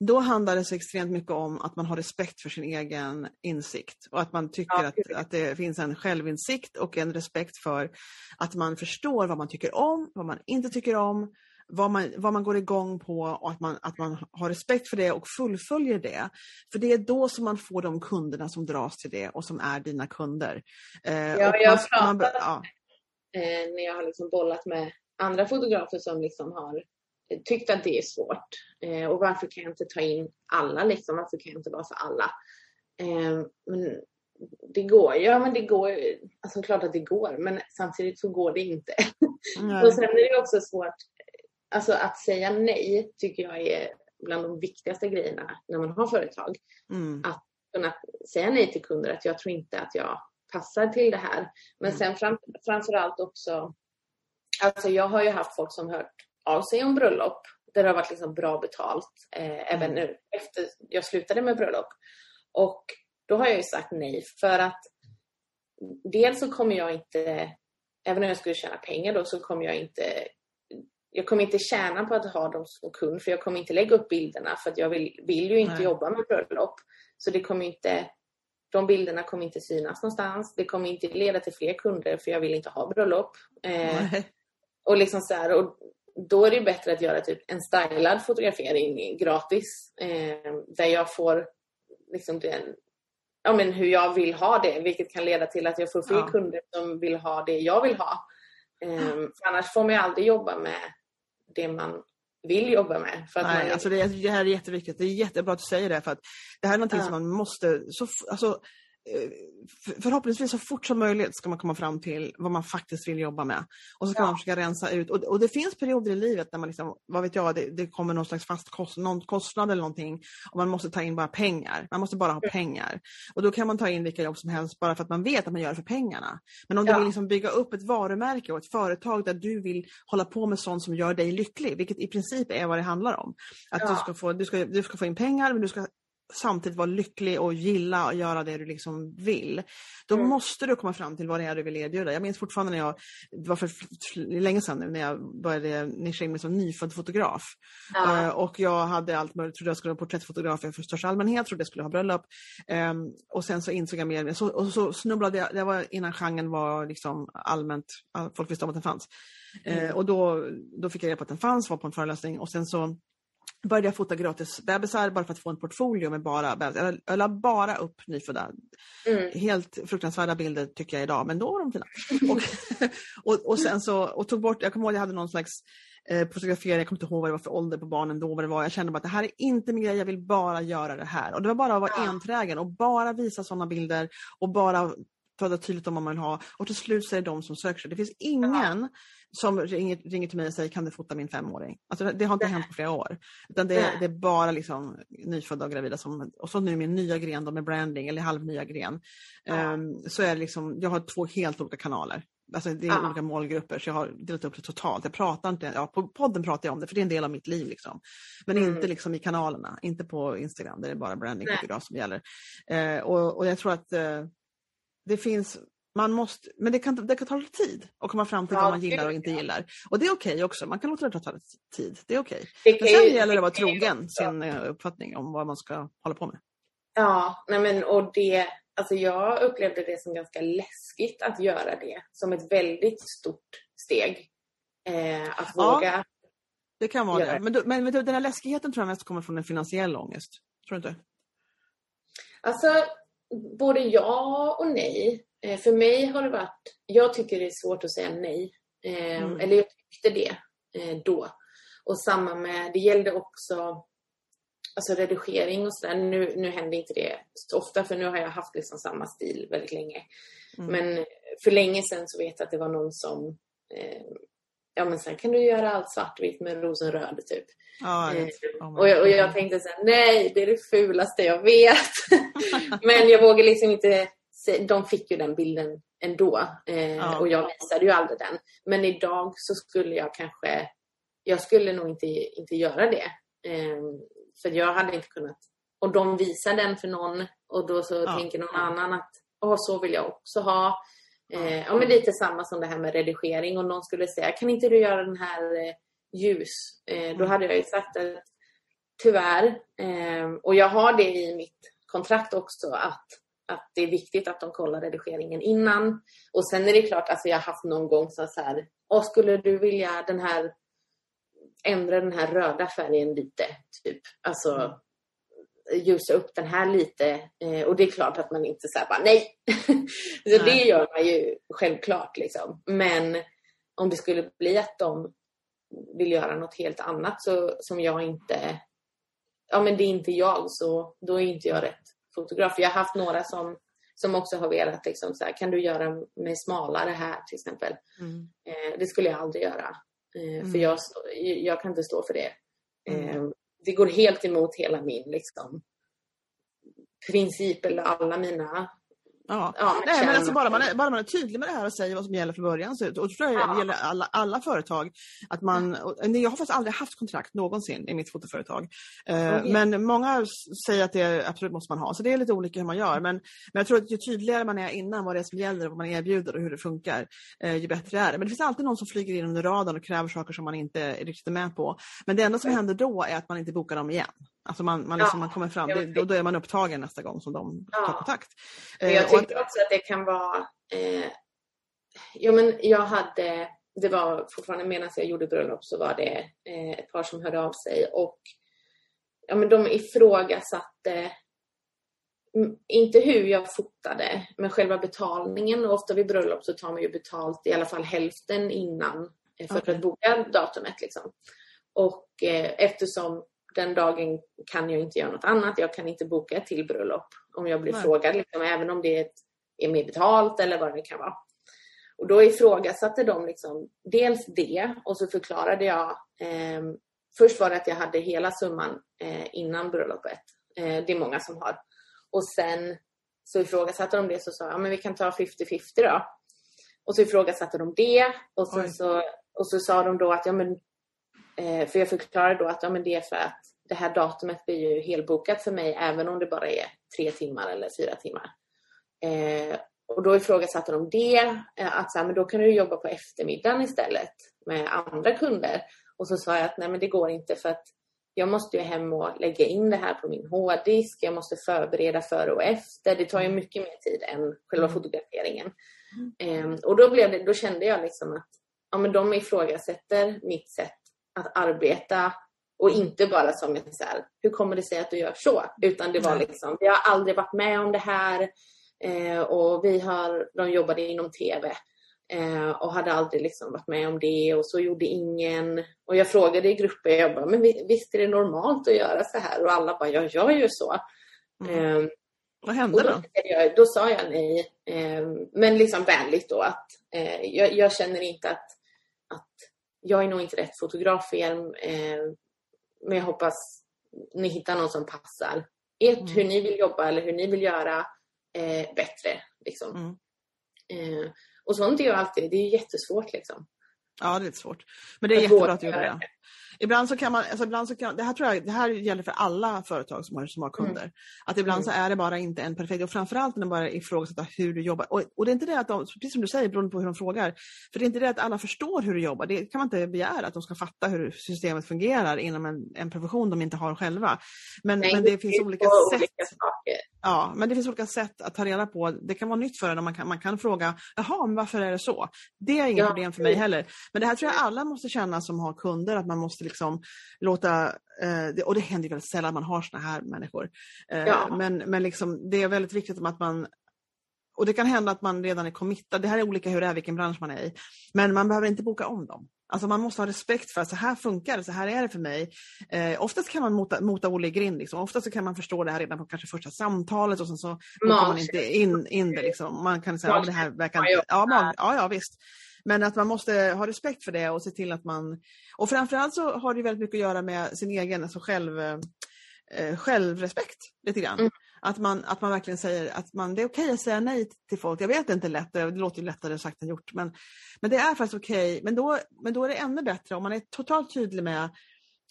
då handlar det så extremt mycket om att man har respekt för sin egen insikt och att man tycker ja, att, att det finns en självinsikt och en respekt för att man förstår vad man tycker om, vad man inte tycker om, vad man, vad man går igång på och att man, att man har respekt för det och fullföljer det. För det är då som man får de kunderna som dras till det och som är dina kunder. Eh, ja, jag har pratat ja. eh, när jag har liksom bollat med andra fotografer som liksom har tyckt att det är svårt. Eh, och varför kan jag inte ta in alla liksom? Varför kan jag inte vara för alla? Eh, men det går, ja men det går, alltså klart att det går, men samtidigt så går det inte. och sen är det också svårt, alltså att säga nej tycker jag är bland de viktigaste grejerna när man har företag. Mm. Att kunna säga nej till kunder, att jag tror inte att jag passar till det här. Men mm. sen fram, framförallt också, alltså jag har ju haft folk som hört av sig om bröllop där det har varit liksom bra betalt eh, även mm. nu efter jag slutade med bröllop. Och då har jag ju sagt nej för att dels så kommer jag inte, även om jag skulle tjäna pengar då, så kommer jag inte jag kommer inte tjäna på att ha dem som kund för jag kommer inte lägga upp bilderna för att jag vill, vill ju inte nej. jobba med bröllop. Så det kommer inte, de bilderna kommer inte synas någonstans. Det kommer inte leda till fler kunder för jag vill inte ha bröllop. Eh, och liksom så här, och då är det bättre att göra typ en stylad fotografering gratis. Eh, där jag får liksom den, ja, men hur jag vill ha det. Vilket kan leda till att jag får fler ja. kunder som vill ha det jag vill ha. Eh, för annars får man aldrig jobba med det man vill jobba med. För att Nej, man... alltså det, det, här är jätteviktigt. Det är jättebra att du säger det. För att det här är någonting ja. som man måste... Så, alltså, förhoppningsvis så fort som möjligt ska man komma fram till vad man faktiskt vill jobba med. Och så ska ja. man försöka rensa ut. Och, och, det finns perioder i livet när man liksom, vad vet jag, det, det kommer någon slags fast kost, någon kostnad eller någonting och man måste ta in bara pengar. Man måste bara ha pengar. Och då kan man ta in vilka jobb som helst bara för att man vet att man gör det för pengarna. Men om ja. du vill liksom bygga upp ett varumärke och ett företag där du vill hålla på med sånt som gör dig lycklig, vilket i princip är vad det handlar om. Att ja. du, ska få, du, ska, du ska få in pengar men du ska samtidigt vara lycklig och gilla och göra det du liksom vill. Då mm. måste du komma fram till vad det är du vill erbjuda. Jag minns fortfarande när jag, det var för länge sedan nu när jag började nischa in mig som nyfödd fotograf. Ja. Uh, och jag hade allt möjligt, trodde jag skulle vara porträttfotograf för största allmänhet, trodde jag skulle ha bröllop. Um, och sen så insåg jag mer, så, och så snubblade jag, det var innan genren var liksom allmänt, folk visste om att den fanns. Mm. Och då, då fick jag reda på att den fanns, var på en föreläsning och sen så började jag fota gratis bebisar bara för att få en portfolio med bara bebisar. Jag la bara upp nyfödda. Mm. Helt fruktansvärda bilder tycker jag idag, men då var de fina. och, och, och sen så, och tog bort, jag kommer ihåg jag hade någon slags eh, fotografering, jag kommer inte ihåg vad det var för ålder på barnen då, vad det var. Jag kände bara att det här är inte min grej, jag vill bara göra det här. Och det var bara att vara ja. enträgen och bara visa sådana bilder och bara prata tydligt om vad man vill ha. Och till slut så är det de som söker sig. Det finns ingen ja som ringer, ringer till mig och säger kan du fota min femåring? Alltså, det har inte hänt på flera år. Utan det, det är bara liksom nyfödda och gravida som, och så nu min nya gren då med branding eller halvnya gren. Um, så är liksom, jag har två helt olika kanaler. Alltså det är ja. olika målgrupper så jag har delat upp det totalt. Jag pratar inte, ja, på podden pratar jag om det för det är en del av mitt liv. Liksom. Men mm. inte liksom i kanalerna, inte på Instagram där det är bara branding och som gäller. Uh, och, och jag tror att uh, det finns man måste, men det kan, det kan ta lite tid att komma fram till ja, vad man gillar och inte ja. gillar. Och det är okej okay också, man kan låta det ta tid. Det är okej. Okay. Men sen gäller det att vara trogen sin eh, uppfattning om vad man ska hålla på med. Ja, nej men och det, alltså jag upplevde det som ganska läskigt att göra det. Som ett väldigt stort steg. Eh, att ja, våga. Det kan vara det. Men, du, men, men den här läskigheten tror jag mest kommer från en finansiell ångest. Tror du inte? Alltså, både ja och nej. Eh, för mig har det varit, jag tycker det är svårt att säga nej. Eh, mm. Eller jag tyckte det eh, då. Och samma med, det gällde också alltså redigering och sådär. Nu, nu händer inte det så ofta för nu har jag haft liksom samma stil väldigt länge. Mm. Men för länge sedan så vet jag att det var någon som eh, Ja men sen kan du göra allt svartvitt med rosenröd typ. Ah, eh, oh och, jag, och jag tänkte så här, nej det är det fulaste jag vet. men jag vågar liksom inte de fick ju den bilden ändå eh, ja. och jag visade ju aldrig den. Men idag så skulle jag kanske, jag skulle nog inte, inte göra det. Eh, för jag hade inte kunnat, och de visar den för någon och då så ja. tänker någon annan att Åh, så vill jag också ha. Eh, ja, men lite samma som det här med redigering. Och någon skulle säga, kan inte du göra den här eh, ljus? Eh, då mm. hade jag ju sagt att tyvärr, eh, och jag har det i mitt kontrakt också, att att det är viktigt att de kollar redigeringen innan. Och sen är det klart, alltså jag har haft någon gång så, så här, och skulle du vilja den här ändra den här röda färgen lite, typ. Alltså mm. ljusa upp den här lite. Eh, och det är klart att man inte säger bara nej. så det gör man ju självklart liksom. Men om det skulle bli att de vill göra något helt annat så, som jag inte, ja men det är inte jag så då är inte jag rätt fotograf. Jag har haft några som, som också har velat liksom så här, kan du göra mig smalare här till exempel. Mm. Eh, det skulle jag aldrig göra. Eh, mm. För jag, jag kan inte stå för det. Mm. Eh, det går helt emot hela min liksom, princip eller alla mina Ja, ja Nej, men alltså bara, man är, bara man är tydlig med det här och säger vad som gäller från början. Så, och tror jag ja. det gäller alla, alla företag. Att man, och, jag har faktiskt aldrig haft kontrakt någonsin i mitt fotoföretag. Eh, okay. Men många säger att det absolut måste man ha. Så det är lite olika hur man gör. Men, men jag tror att ju tydligare man är innan vad det är som gäller, vad man erbjuder och hur det funkar, eh, ju bättre är det. Men det finns alltid någon som flyger in under radarn och kräver saker som man inte är riktigt med på. Men det enda som händer då är att man inte bokar dem igen. Alltså man, man, liksom, ja, man kommer fram, det, då, då, är man upptagen nästa gång som de ja. tar kontakt. Men jag eh, tycker också att det kan vara... Eh, ja, men jag hade... Det var fortfarande medan jag gjorde bröllop så var det eh, ett par som hörde av sig och ja, men de ifrågasatte inte hur jag fotade, men själva betalningen. Och ofta vid bröllop så tar man ju betalt i alla fall hälften innan eh, för okay. att boka datumet. Liksom. Och eh, eftersom den dagen kan jag inte göra något annat. Jag kan inte boka ett till bröllop. om jag blir Nej. frågad, liksom, även om det är, ett, är mer betalt eller vad det kan vara. Och då ifrågasatte de liksom, dels det och så förklarade jag eh, Först var det att jag hade hela summan eh, innan bröllopet. Eh, det är många som har. Och sen så ifrågasatte de det så sa jag, ja, men vi kan ta 50-50 då. Och så ifrågasatte de det och, så, och så sa de då att, ja men, eh, för jag förklarade då att ja, men det är för att det här datumet blir ju helbokat för mig även om det bara är tre timmar eller fyra timmar. Eh, och då ifrågasatte de det, eh, att så här, men då kan du jobba på eftermiddagen istället med andra kunder. Och så sa jag att nej men det går inte för att jag måste ju hem och lägga in det här på min hårddisk. Jag måste förbereda före och efter. Det tar ju mycket mer tid än själva fotograferingen. Ehm, och då, blev det, då kände jag liksom att ja, men de ifrågasätter mitt sätt att arbeta och inte bara som en så här, hur kommer det sig att du gör så? Utan det var Nej. liksom, jag har aldrig varit med om det här eh, och vi har, de jobbade inom TV eh, och hade aldrig liksom varit med om det och så gjorde ingen. Och jag frågade i grupper, jag bara, men vi- visst är det normalt att göra så här? Och alla bara, jag gör ju så. Mm. Ehm, Vad hände då, då? jag, då sa jag nej, eh, men liksom vänligt då att eh, jag, jag känner inte att jag är nog inte rätt fotograf för er, eh, men jag hoppas ni hittar någon som passar ert, Mm. hur ni vill jobba eller hur ni vill göra eh, bättre. Liksom. Mm. Eh, och sånt är ju alltid, det är jättesvårt liksom. Ja, det är svårt. Men det är Att jättebra att du gjorde göra det. Ibland så kan man, alltså ibland så kan, det här tror jag, det här gäller för alla företag som har, som har kunder. Att ibland så är det bara inte en perfekt, och framförallt när de bara ifrågasätter hur du jobbar. Och, och det är inte det att de, precis som du säger, beroende på hur de frågar, för det är inte det att alla förstår hur du jobbar. Det kan man inte begära, att de ska fatta hur systemet fungerar inom en, en profession de inte har själva. Men, Nej, men det finns är olika sätt. olika saker. Ja, men det finns olika sätt att ta reda på. Det kan vara nytt för en och man kan, man kan fråga, jaha, men varför är det så? Det är inget Ja, problem för mig heller. Men det här tror jag alla måste känna som har kunder, att man måste liksom låta, eh, och det händer väldigt sällan man har såna här människor. Eh, Ja. Men, men liksom, det är väldigt viktigt att man och det kan hända att man redan är committad, det här är olika hur det är, vilken bransch man är i. Men man behöver inte boka om dem. Alltså man måste ha respekt för att så här funkar det, så här är det för mig. Eh, oftast kan man mota, mota Olle i grind, liksom. oftast så kan man förstå det här redan på kanske första samtalet och sen så botar man inte in, in det. Liksom. Man kan säga, ja, det här verkar inte... Ja, mag, ja, ja, visst. Men att man måste ha respekt för det och se till att man... Och framförallt så har det väldigt mycket att göra med sin egen alltså själv, eh, självrespekt. Lite grann. Mm. Att, man, att man verkligen säger att man, det är okej att säga nej till folk. Jag vet att det inte är lätt, det låter ju lättare sagt än gjort. Men, men det är faktiskt okej. Men, då, men då är det ännu bättre om man är totalt tydlig med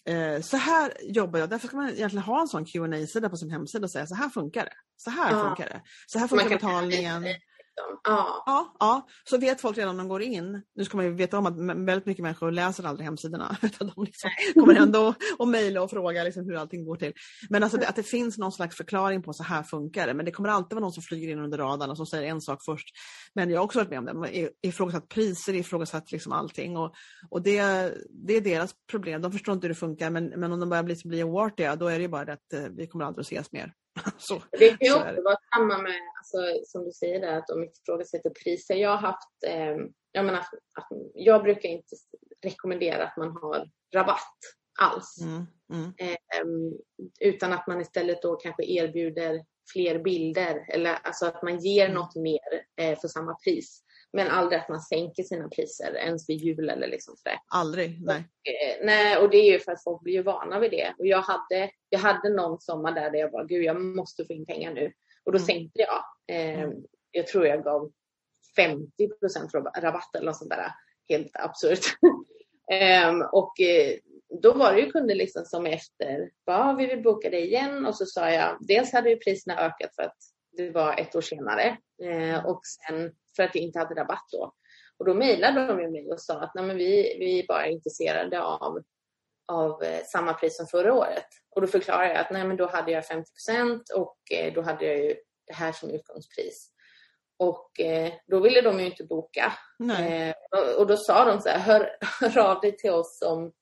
Eh, så här jobbar jag. Därför ska man egentligen ha en sån qa sida på sin hemsida och säga så här funkar det. Så här Ja. funkar det. Så här Man funkar kan- betalningen. Liksom. Ja. Ja, ja, så vet folk redan när de går in. Nu ska man ju veta om att väldigt mycket människor läser aldrig hemsidorna. Utan de liksom kommer ändå och mejla och fråga liksom hur allting går till. Men alltså det, att det finns någon slags förklaring på så här funkar det. Men det kommer alltid vara någon som flyger in under radarn och som säger en sak först. Men jag har också varit med om det. Man Ifrågasatt priser, ifrågasatt liksom allting. Och, och det, det är deras problem. De förstår inte hur det funkar. Men, men om de börjar bli, bli oartiga, då är det ju bara det att eh, vi kommer aldrig att ses mer. så. Det kan ju också vara samma med, alltså, som du säger där, att de ifrågasätter priser. Jag har haft, eh, jag menar, att jag brukar inte rekommendera att man har rabatt alls. Mm, mm. Ehm, utan att man istället då kanske erbjuder fler bilder eller alltså att man ger Mm. något mer eh, för samma pris. Men aldrig att man sänker sina priser ens vid jul eller liksom sådär. Aldrig, nej. Eh, nej, och det är ju för att folk blir ju vana vid det. Och jag hade, jag hade någon sommar där, där jag bara, gud jag måste få in pengar nu. Och då Mm. sänkte jag. Eh, Mm. Jag tror jag gav 50 rabatt eller något sånt där. Helt absurt. Ehm, och eh, då var det ju kunder liksom som efter, bara, vi vill boka dig igen. Och så sa jag, dels hade ju priserna ökat för att det var ett år senare. Eh, och sen för att jag inte hade rabatt då. Och då mejlade de mig och sa att Nej, men vi, vi är bara intresserade av, av eh, samma pris som förra året. Och då förklarade jag att nej, men då hade jag 50% och eh, då hade jag ju det här som utgångspris. Och eh, då ville de ju inte boka. Eh, och, och då sa de så här, hör, hör av dig till oss om,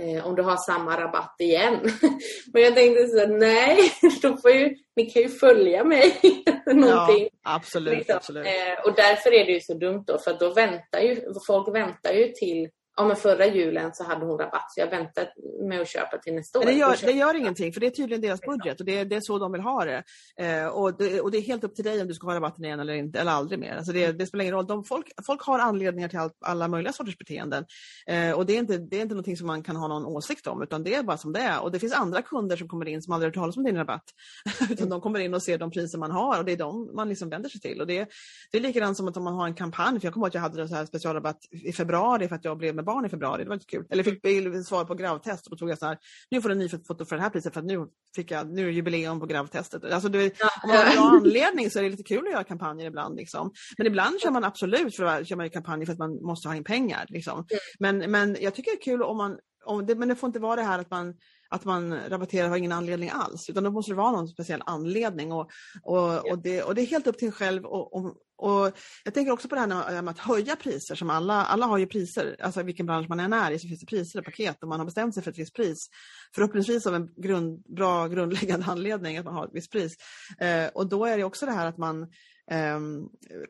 eh, om du har samma rabatt igen. Men jag tänkte så nej, då får ju, ni kan ju följa mig. Någonting. Ja, absolut, Liksom. absolut. Eh, och därför är det ju så dumt då, för då väntar ju folk väntar ju till ja men förra julen så hade hon rabatt så jag väntar med att köpa till nästa år. Det gör, det gör ingenting för det är tydligen deras budget och det är, det är så de vill ha det. Eh, och det. Och det är helt upp till dig om du ska ha rabatten igen eller inte eller aldrig mer. Alltså det, det spelar ingen roll. De, folk, folk har anledningar till all, alla möjliga sorters beteenden. Eh, och det är, inte, det är inte någonting som man kan ha någon åsikt om utan det är bara som det är. Och det finns andra kunder som kommer in som aldrig hört talas om din rabatt. utan de kommer in och ser de priser man har och det är de man liksom vänder sig till. Och det, det är likadant som att om man har en kampanj. För jag kommer ihåg att jag hade en så här specialrabatt i februari för att jag blev med barn i februari. Det var lite kul. Eller fick svar på gravtest och då tog jag så här, nu får du en nyfött foto för det här priset för att nu, fick jag, nu är det jubileum på gravtestet. Alltså det, om man har en bra anledning så är det lite kul att göra kampanjer ibland. Liksom. Men ibland kör man absolut för att, kör man kampanjer för att man måste ha in pengar. Liksom. Men, men jag tycker det är kul om man om det, men det får inte vara det här att man, att man rabatterar av ingen anledning alls, utan då måste det vara någon speciell anledning. Och, och, och, det, och det är helt upp till en själv. Och, och, och jag tänker också på det här med att höja priser, som alla, alla har ju priser, alltså vilken bransch man än är i så finns det priser och paket och man har bestämt sig för ett visst pris. Förhoppningsvis av en grund, bra grundläggande anledning att man har ett visst pris. Eh, och då är det också det här att man eh,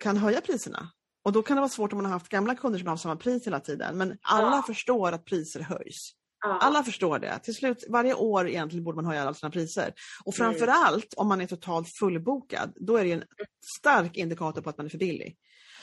kan höja priserna. Och då kan det vara svårt om man har haft gamla kunder som har haft samma pris hela tiden. Men alla ja. förstår att priser höjs. Ja. Alla förstår det. Till slut, varje år egentligen borde man höja alla sina priser. Och mm. framförallt mm. om man är totalt fullbokad, då är det en stark indikator på att man är för billig.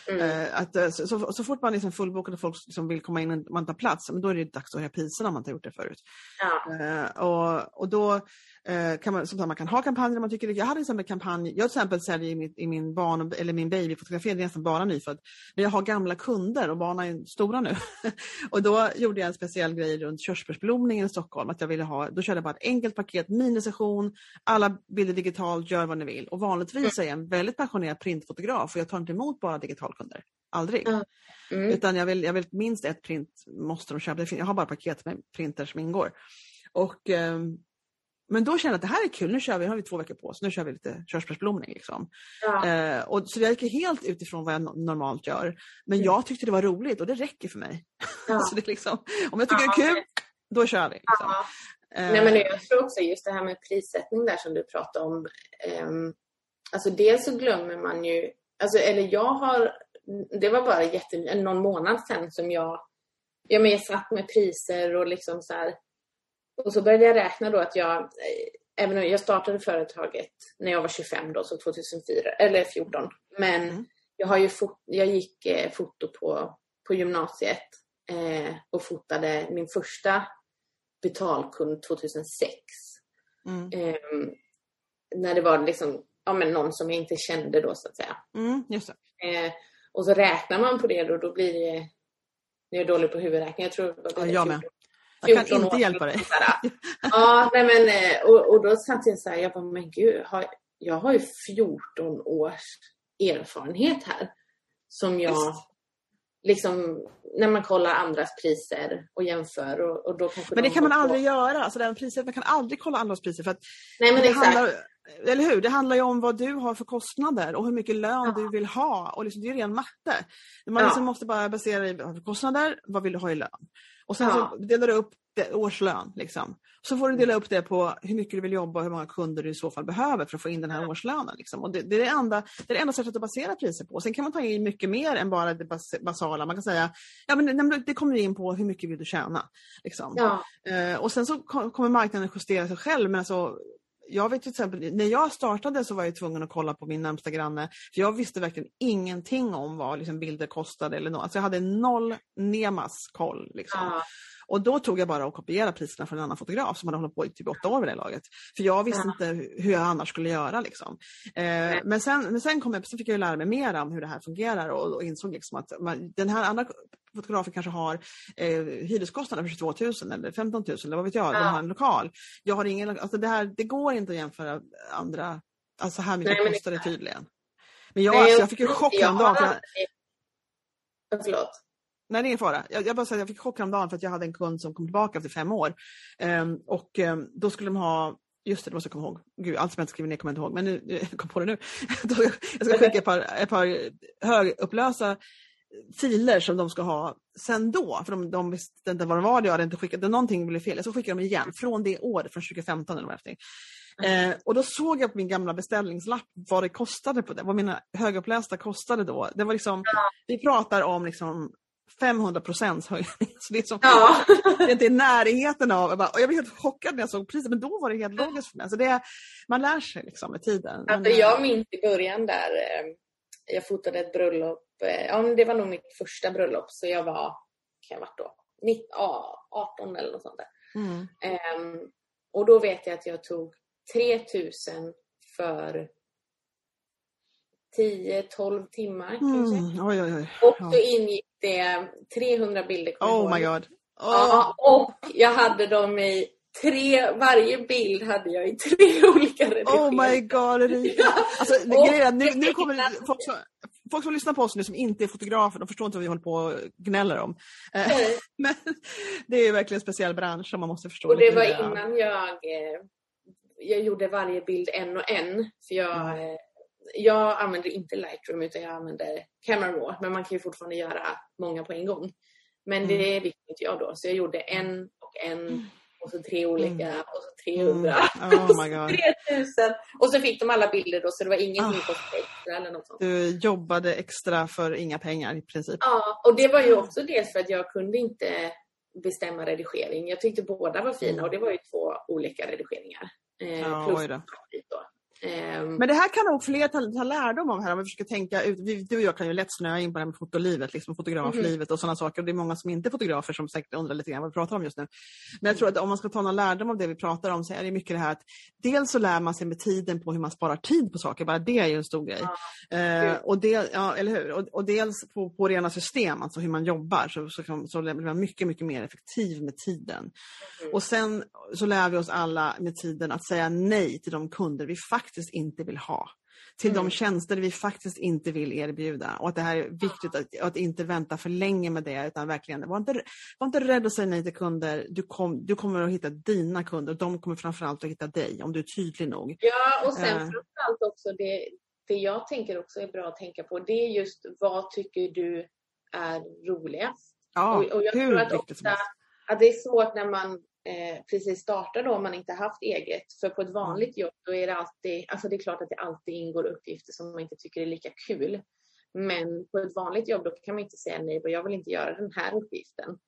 Mm. Uh, att, uh, så, så, så, fort man är liksom fullbokad och folk liksom vill komma in och man tar plats, men då är det dags att höja priserna om man inte har gjort det förut. Ja. Uh, och, och då Eh, kan man, som sagt, man kan ha kampanjer man tycker Jag hade en kampanj, jag till exempel säljer i, mitt, i min barn eller min babyfotografering, det är nästan bara nyfödd. Men jag har gamla kunder och barnen är stora nu. och då gjorde jag en speciell grej runt körsbärsblomningen i Stockholm. Att jag ville ha, då körde jag bara ett enkelt paket, minisession, alla bilder digitalt, gör vad ni vill. Och vanligtvis är jag en väldigt passionerad printfotograf och jag tar inte emot bara digitalkunder. Aldrig. Mm. Utan jag vill, jag vill minst ett print måste de köpa. Jag har bara paket med printer som ingår. Och um, men då kände jag att det här är kul, nu kör vi, nu har vi två veckor på oss, nu kör vi lite körsbärsblomning. Liksom. Ja. Eh, och, så jag gick helt utifrån vad jag normalt gör. Men mm. jag tyckte det var roligt och det räcker för mig. Ja. så det liksom, om jag tycker ja. det är kul, då kör vi. Liksom. Eh. Nej, men jag tror också just det här med prissättning där som du pratade om. Eh, alltså dels så glömmer man ju, alltså, eller jag har, det var bara jätte, någon månad sedan som jag, ja, men jag satt med priser och liksom så här, och så började jag räkna då att jag, eh, även om jag startade företaget när jag var 25 då, så 2004, eller 14. Men mm. jag, har ju fot, jag gick eh, foto på, på gymnasiet eh, och fotade min första betalkund 2006. Mm. Eh, när det var liksom, ja, men någon som jag inte kände då så att säga. Mm, eh, och så räknar man på det då, då blir det, jag är dålig på huvudräkning, jag tror ja, jag med. Jag kan inte hjälpa dig. ja, nej men, eh, och, och då jag så här, jag bara, men gud, har, jag har ju 14 års erfarenhet här. Som jag, Just. liksom, när man kollar andras priser och jämför. Och, och då kanske men det kan man aldrig på. göra. Alltså den priset, man kan aldrig kolla andras priser. För att nej, men det exakt. handlar, eller hur? Det handlar ju om vad du har för kostnader och hur mycket lön ja. du vill ha. Och liksom, det är ren matte. Man ja. liksom måste bara basera i kostnader, vad vill du ha i lön? Och sen ja. så delar du upp det, årslön. Liksom. Så får du dela upp det på hur mycket du vill jobba och hur många kunder du i så fall behöver för att få in den här årslönen. Liksom. Och det, det, är det, enda, det är det enda sättet att basera priser på. Sen kan man ta in mycket mer än bara det bas, basala. Man kan säga ja, men det kommer in på hur mycket vill du tjäna. Liksom. Ja. Eh, och sen så kommer marknaden justera sig själv. Men alltså, jag vet till exempel, när jag startade så var jag tvungen att kolla på min närmsta granne. För jag visste verkligen ingenting om vad liksom, bilder kostade eller något. Alltså jag hade noll nemas koll. Liksom. Ja. Och då tog jag bara och kopierade priserna från en annan fotograf som hade hållit på i typ åtta år vid det laget. För jag visste ja. inte hur jag annars skulle göra. Liksom. Eh, men, sen, men sen, kom jag, sen fick jag lära mig mer om hur det här fungerar och, och insåg liksom att man, den här andra fotografen kanske har eh, hyreskostnader för 22 000 eller 15 000 eller vad vet jag, ja. de har en lokal. Jag har ingen, alltså det, här, det går inte att jämföra andra, alltså här mycket Nej, kostar det tydligen. Men jag, Nej, alltså, jag fick ju chock häromdagen. Jag... Förlåt. Nej, det är ingen fara. Jag, jag bara säger, jag fick chock häromdagen för att jag hade en kund som kom tillbaka efter fem år. Um, och um, då skulle de ha Just det, det måste jag komma ihåg. Gud, allt som jag inte skrivit ner kommer jag inte ihåg, men nu, jag kom på det nu. jag ska skicka ett par, ett par högupplösa filer som de ska ha sen då, för de, de visste inte vad det var, jag hade inte skickat, någonting blev fel, jag ska skicka dem igen från det året, från 2015 eller någonting. Eh, och då såg jag på min gamla beställningslapp vad det kostade på det, vad mina högupplösta kostade då. Det var liksom, ja. vi pratar om liksom 500 procents höjning. Så det är, som, Ja. det är inte i närheten av, jag, bara, jag blev helt chockad när jag såg priset men då var det helt logiskt för mig. Alltså det, man lär sig liksom med tiden. Men, Alltså jag minns i början där, eh, jag fotade ett bröllop, eh, ja men det var nog mitt första bröllop så jag var, kan jag varit då, 19, ja, 18 eller något sånt där. mm. Ehm, och då vet jag att jag tog 3000 för 10-12 timmar kanske. Mm. Oj, oj, oj. Och Ja. så ingick det 300 bilder. Oh my god. Åh. Ja, och jag hade dem i tre, varje bild hade jag i tre olika redigeringar. Oh my god Erika. Ja. Alltså, grejen nu, nu kommer folk, folk som lyssnar på oss nu som inte är fotografer, de förstår inte vad vi håller på och gnäller om. Nej. Men det är verkligen en speciell bransch som man måste förstå. Och det var mer. innan jag, eh, jag gjorde varje bild en och en. För jag, eh, jag använder inte Lightroom utan jag använder Camera Raw. Men man kan ju fortfarande göra många på en gång. Men Mm. det visste inte jag då. Så jag gjorde en och en och så tre olika och så 300. Mm. Oh my god. 3000! Och så fick de alla bilder då så det var ingenting kostade extra eller något sånt. Du jobbade extra för inga pengar i princip. Ja, och det var ju också dels för att jag kunde inte bestämma redigering. Jag tyckte båda var fina Mm. och det var ju två olika redigeringar. Eh, Ja, plus då. Ehm, Men det här kan nog fler ta, ta lärdom av här om vi försöker tänka ut. Vi, du och jag kan ju lätt snöa in på det här med fotolivet, liksom fotograflivet och sådana saker. Och det är många som inte är fotografer som säkert undrar lite grann vad vi pratar om just nu. Men jag tror att om man ska ta någon lärdom av det vi pratar om så är det mycket det här att dels så lär man sig med tiden på hur man sparar tid på saker, bara det är ju en stor grej. Eh, och, del, ja, eller hur? Och, och dels på, på rena system, alltså hur man jobbar, så, så, kan- så blir man mycket, mycket mer effektiv med tiden. Mm. Och sen så lär vi oss alla med tiden att säga nej till de kunder vi faktiskt inte vill ha. Till de Mm. tjänster vi faktiskt inte vill erbjuda. Och att det här är viktigt att, att inte vänta för länge med det utan verkligen, var inte, var inte rädd att säga nej till kunder. Du, kom, du kommer att hitta dina kunder och de kommer framförallt att hitta dig om du är tydlig nog. Ja, och sen Eh. framförallt också det, det jag tänker också är bra att tänka på. Det är just vad tycker du är roligast? Ja, och, och jag hur tror att ofta att det är svårt när man eh, precis startar då om man inte haft eget. För på ett vanligt jobb då är det alltid, alltså det är klart att det alltid ingår uppgifter som man inte tycker är lika kul. Men på ett vanligt jobb då kan man inte säga nej, jag vill inte göra den här uppgiften.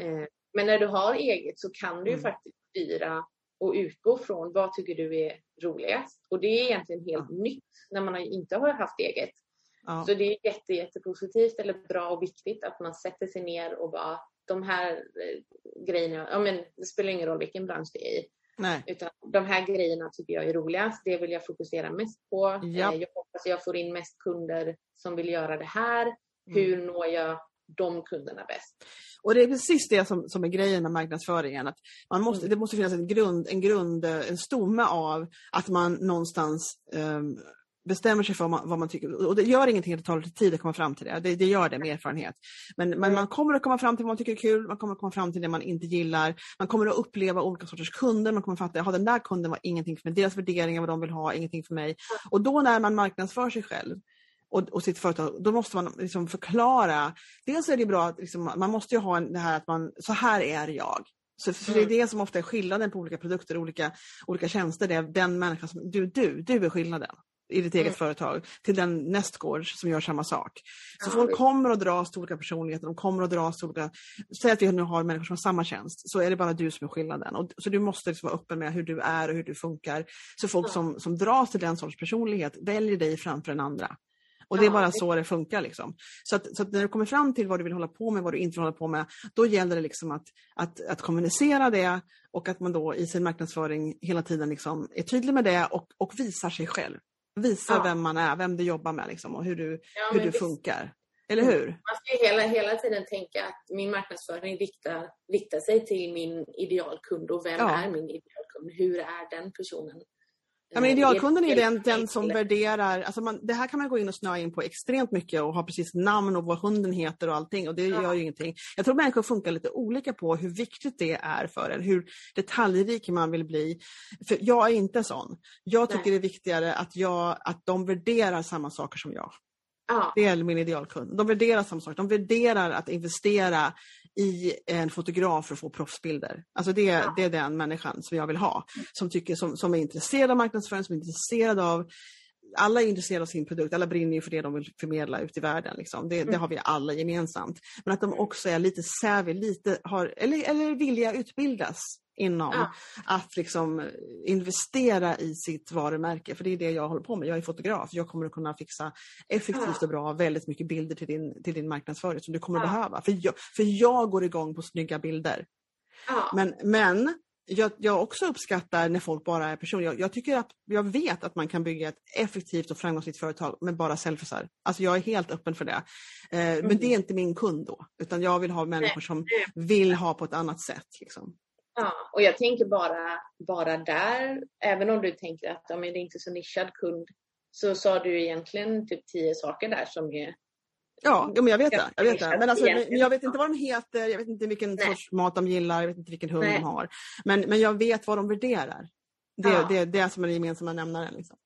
Eh, men när du har eget så kan du Mm. faktiskt styra och utgå från vad tycker du är roligast. Och det är egentligen helt nytt när man inte har haft eget. Ja. Så det är jätte, jättepositivt eller bra och viktigt att man sätter sig ner och bara de här eh, grejerna, ja men det spelar ingen roll vilken bransch det är i. Nej. Utan de här grejerna tycker jag är roligast. Det vill jag fokusera mest på. Ja. Eh, Jag hoppas jag får in mest kunder som vill göra det här. Mm. Hur når jag de kunderna bäst? Och det är precis det som, som är grejen med marknadsföringen. Att man måste, Mm. Det måste finnas en grund, en grund, eh, en stomme av att man någonstans ehm, bestämmer sig för vad man, vad man tycker. Och det gör ingenting att det tar lite tid att komma fram till det. Det, det gör det med erfarenhet. Men, men Mm. man kommer att komma fram till vad man tycker är kul, man kommer att komma fram till det man inte gillar. Man kommer att uppleva olika sorters kunder, man kommer att fatta att den där kunden var ingenting för mig. Deras värderingar, vad de vill ha, ingenting för mig. Och då när man marknadsför sig själv och, och sitt företag, då måste man liksom förklara. Dels är det bra att liksom, man måste ju ha en, det här att man, så här är jag. Så, så det är Mm. det som ofta är skillnaden på olika produkter, olika, olika tjänster. Det är den människan som, du, du, du är skillnaden i ditt eget Mm. företag till den nästgårds som gör samma sak. Så Ja, folk kommer att dras till olika personligheter, de kommer att dras till olika... Säg att vi nu har människor som har samma tjänst, så är det bara du som är skillnaden. Och, så du måste liksom vara öppen med hur du är och hur du funkar. Så folk Ja. som, som dras till den sorts personlighet väljer dig framför den andra. Och det är bara så det funkar. Liksom. Så, att, så att när du kommer fram till vad du vill hålla på med, vad du inte vill hålla på med, då gäller det liksom att, att, att kommunicera det och att man då i sin marknadsföring hela tiden liksom är tydlig med det och, och visar sig själv. Visar Ja. vem man är, vem du jobbar med liksom, och hur du, Ja, hur du visst. funkar. Eller Mm. hur? Man ska ju hela, hela tiden tänka att min marknadsföring riktar, riktar sig till min idealkund och vem Ja. är min idealkund? Hur är den personen? Ja, men Eh, idealkunden är den, den som värderar, alltså man, det här kan man gå in och snöa in på extremt mycket och ha precis namn och vad hunden heter och allting och det Ja. gör ju ingenting. Jag tror människor funkar lite olika på hur viktigt det är för en, hur detaljrik man vill bli. För jag är inte sån. Jag tycker Nej. det är viktigare att, jag, att de värderar samma saker som jag. Ja, Det är min idealkund. De värderar samma sak. De värderar att investera i en fotograf för att få proffsbilder. Alltså det, Ja. det är den människan som jag vill ha. Som, tycker, som, som är intresserad av marknadsföring, som är intresserad av alla är intresserade av sin produkt, alla brinner ju för det de vill förmedla ut i världen. Liksom. Det, Mm. det har vi alla gemensamt. Men att de också är lite savvy, lite har, eller, eller villiga utbildas inom Ja. att liksom investera i sitt varumärke. För det är det jag håller på med. Jag är fotograf. Jag kommer att kunna fixa effektivt Ja. och bra väldigt mycket bilder till din, till din marknadsföring som du kommer att Ja. behöva. För jag, för jag går igång på snygga bilder. Men, men jag, jag också uppskattar när folk bara är personer. Jag, jag, tycker att, jag vet att man kan bygga ett effektivt och framgångsrikt företag med bara selfiesar. Alltså jag är helt öppen för det. Eh, Men det är inte min kund då. Utan jag vill ha människor som vill ha på ett annat sätt. Liksom. Ja, och jag tänker bara, bara där, även om du tänker att ja, men det är inte så nischad kund, så sa du egentligen typ tio saker där som är... Ja, ja, men jag vet det. Jag, vet det. Men, alltså, jag vet inte vad de heter, jag vet inte vilken Nej. sorts mat de gillar, jag vet inte vilken hund Nej. de har. Men, men jag vet vad de värderar. Det, Ja. det, det är som är den gemensamma nämnaren. Liksom.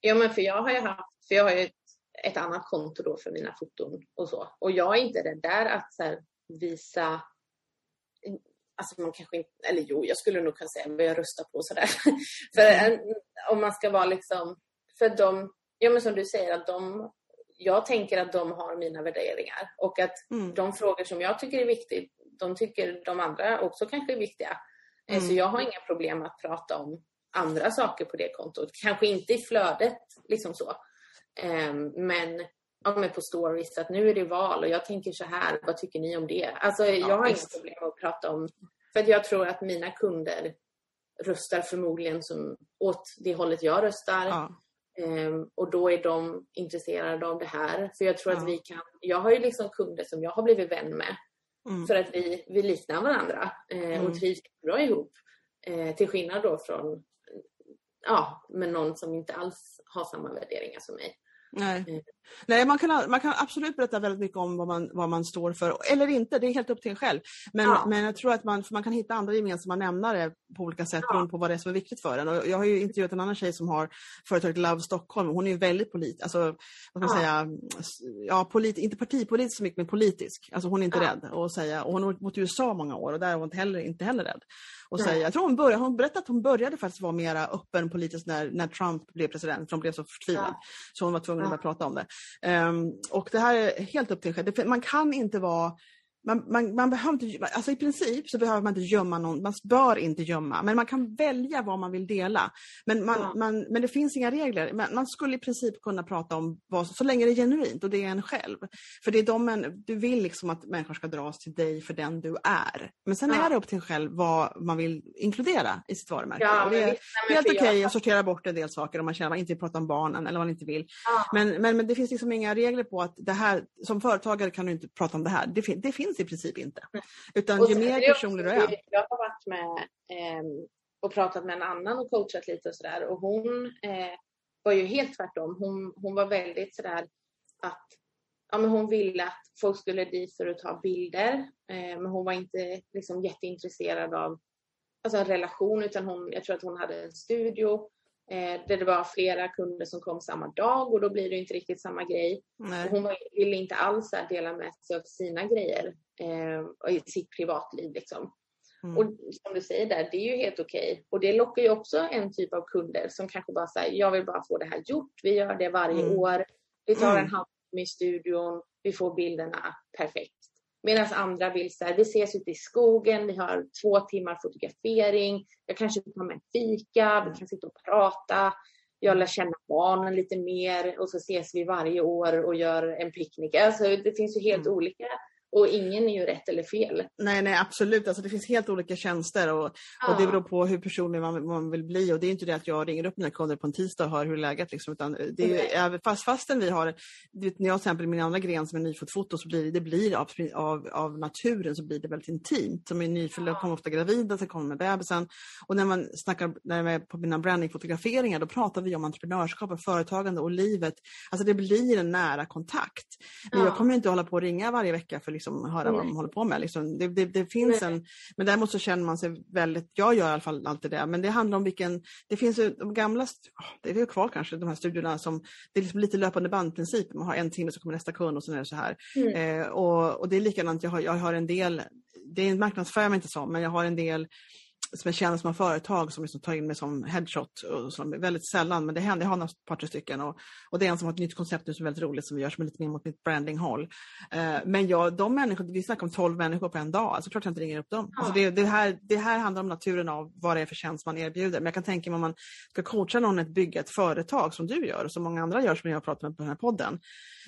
Ja, men för jag har ju haft, för jag har ju ett, ett annat konto då för mina foton och så. Och jag är inte rädd där att så här, visa Alltså man kanske inte, eller jo, jag skulle nog kunna säga vad jag röstar på sådär. för Mm. om man ska vara liksom, för de, ja men som du säger att de, jag tänker att de har mina värderingar och att Mm. de frågor som jag tycker är viktiga, de tycker de andra också kanske är viktiga. Eh, Mm. Så jag har inga problem att prata om andra saker på det kontot. Kanske inte i flödet, liksom så. Ehm, Men, ja, men på stories, att nu är det val och jag tänker så här, vad tycker ni om det? Alltså jag har inga problem att prata om, för att jag tror att mina kunder röstar förmodligen som åt det hållet jag röstar. Ja. Ehm, och då är de intresserade av det här. För jag tror att Ja. vi kan, jag har ju liksom kunder som jag har blivit vän med. Mm. För att vi, vi liknar varandra eh, Mm. och trivs bra ihop. Eh, till skillnad då från ja, men någon som inte alls har samma värderingar som mig. Nej. Nej man, kan, man kan absolut berätta väldigt mycket om vad man, vad man står för, eller inte, det är helt upp till en själv. Men, Ja. men jag tror att man, man kan hitta andra gemensamma nämnare på olika sätt Ja. beroende på vad det är som är viktigt för en. Och jag har ju intervjuat en annan tjej som har företaget Love Stockholm, hon är ju väldigt politisk, alltså vad ska man Ja. säga, ja, polit, inte partipolitisk så mycket men politisk. Alltså hon är inte rädd att säga, och hon har bott i USA många år och där är hon inte heller, inte heller rädd. Och säga, jag tror hon började, hon berättade att hon började faktiskt vara mera öppen politiskt när, när Trump blev president, för hon blev så förtvivlad. Så hon var tvungen att Ja. börja prata om det. Ehm, och det här är helt upp till en själv. Man kan inte vara man, man, man behöver inte, alltså i princip så behöver man inte gömma någon, man bör inte gömma, men man kan välja vad man vill dela. Men, man, Ja. man, men det finns inga regler. Man, man skulle i princip kunna prata om vad så länge det är genuint och det är en själv. För det är de, män- du vill liksom att människor ska dras till dig för den du är. Men sen Ja. är det upp till en själv vad man vill inkludera i sitt varumärke. Ja, och det är visst, helt okej jag- att sortera bort en del saker om man känner att man inte vill prata om barnen eller vad man inte vill. Men, men, men det finns liksom inga regler på att det här, som företagare kan du inte prata om det här. Det, det finns i princip inte. Utan ju mer personlig du är. Jag har varit med ehm, och pratat med en annan och coachat lite och sådär och hon eh, var ju helt tvärtom. Hon, hon var väldigt sådär att ja, men hon ville att folk skulle dit för att ta bilder eh, men hon var inte liksom jätteintresserad av alltså, en relation utan hon, jag tror att hon hade en studio eh, där det var flera kunder som kom samma dag och då blir det inte riktigt samma grej. Hon ville inte alls dela med sig av sina grejer eh, och i sitt privatliv. Liksom. Mm. Och som du säger där, det är ju helt okej. Och det lockar ju också en typ av kunder som kanske bara säger jag vill bara få det här gjort. Vi gör det varje Mm. år. Vi tar Mm. en halvtimme i studion. Vi får bilderna perfekt. Medan andra vill så här, vi ses ute i skogen, vi har två timmar fotografering. Jag kanske tar med en fika, vi kan sitta och prata. Jag lär känna barnen lite mer och så ses vi varje år och gör en picknick. Alltså det finns ju helt Mm. olika och ingen är ju rätt eller fel. Nej, nej absolut. Alltså, det finns helt olika tjänster och, och det beror på hur personlig man, man vill bli. Och det är inte det att jag ringer upp mina kunder på en tisdag och hör hur läget är. Liksom, utan det är, Nej. även fast, fastän vi har, vet, när jag till exempel min andra gren som är nyfotfoto så blir det, blir av, av, av naturen så blir det väldigt intimt. Som är nyfödda kommer ofta gravida, sen kommer med bebisen. Och när man snackar när jag är på mina brandingfotograferingar då pratar vi om entreprenörskap och företagande och livet. Alltså det blir en nära kontakt. Men Ja. jag kommer inte hålla på och ringa varje vecka för liksom höra vad de håller på med. Liksom. Det, det, det finns Nej. en, men däremot så känner man sig väldigt, jag gör i alla fall alltid det, men det handlar om vilken, det finns ju de gamla, det är väl kvar kanske, de här studierna som, det är liksom lite löpande bandprincip, man har en timme så kommer nästa kund och sen är det så här. Mm. Eh, och, och det är likadant, jag har, jag har en del, det är marknadsför jag mig inte som, men jag har en del som jag känner som har företag som liksom tar in mig som headshot. Och så, väldigt sällan, men det händer. Jag har några par tre stycken. Och, och det är en som har ett nytt koncept nu som är väldigt roligt som vi gör som är lite mer mot mitt brandinghåll. Eh, men jag, de människor, vi snackar om 12 människor på en dag. Alltså klart jag inte ringer upp dem. Ja. Alltså det, det, här, det här handlar om naturen av vad det är för tjänst man erbjuder. Men jag kan tänka mig om man ska coacha någon att bygga ett företag som du gör och som många andra gör som jag har pratat med på den här podden.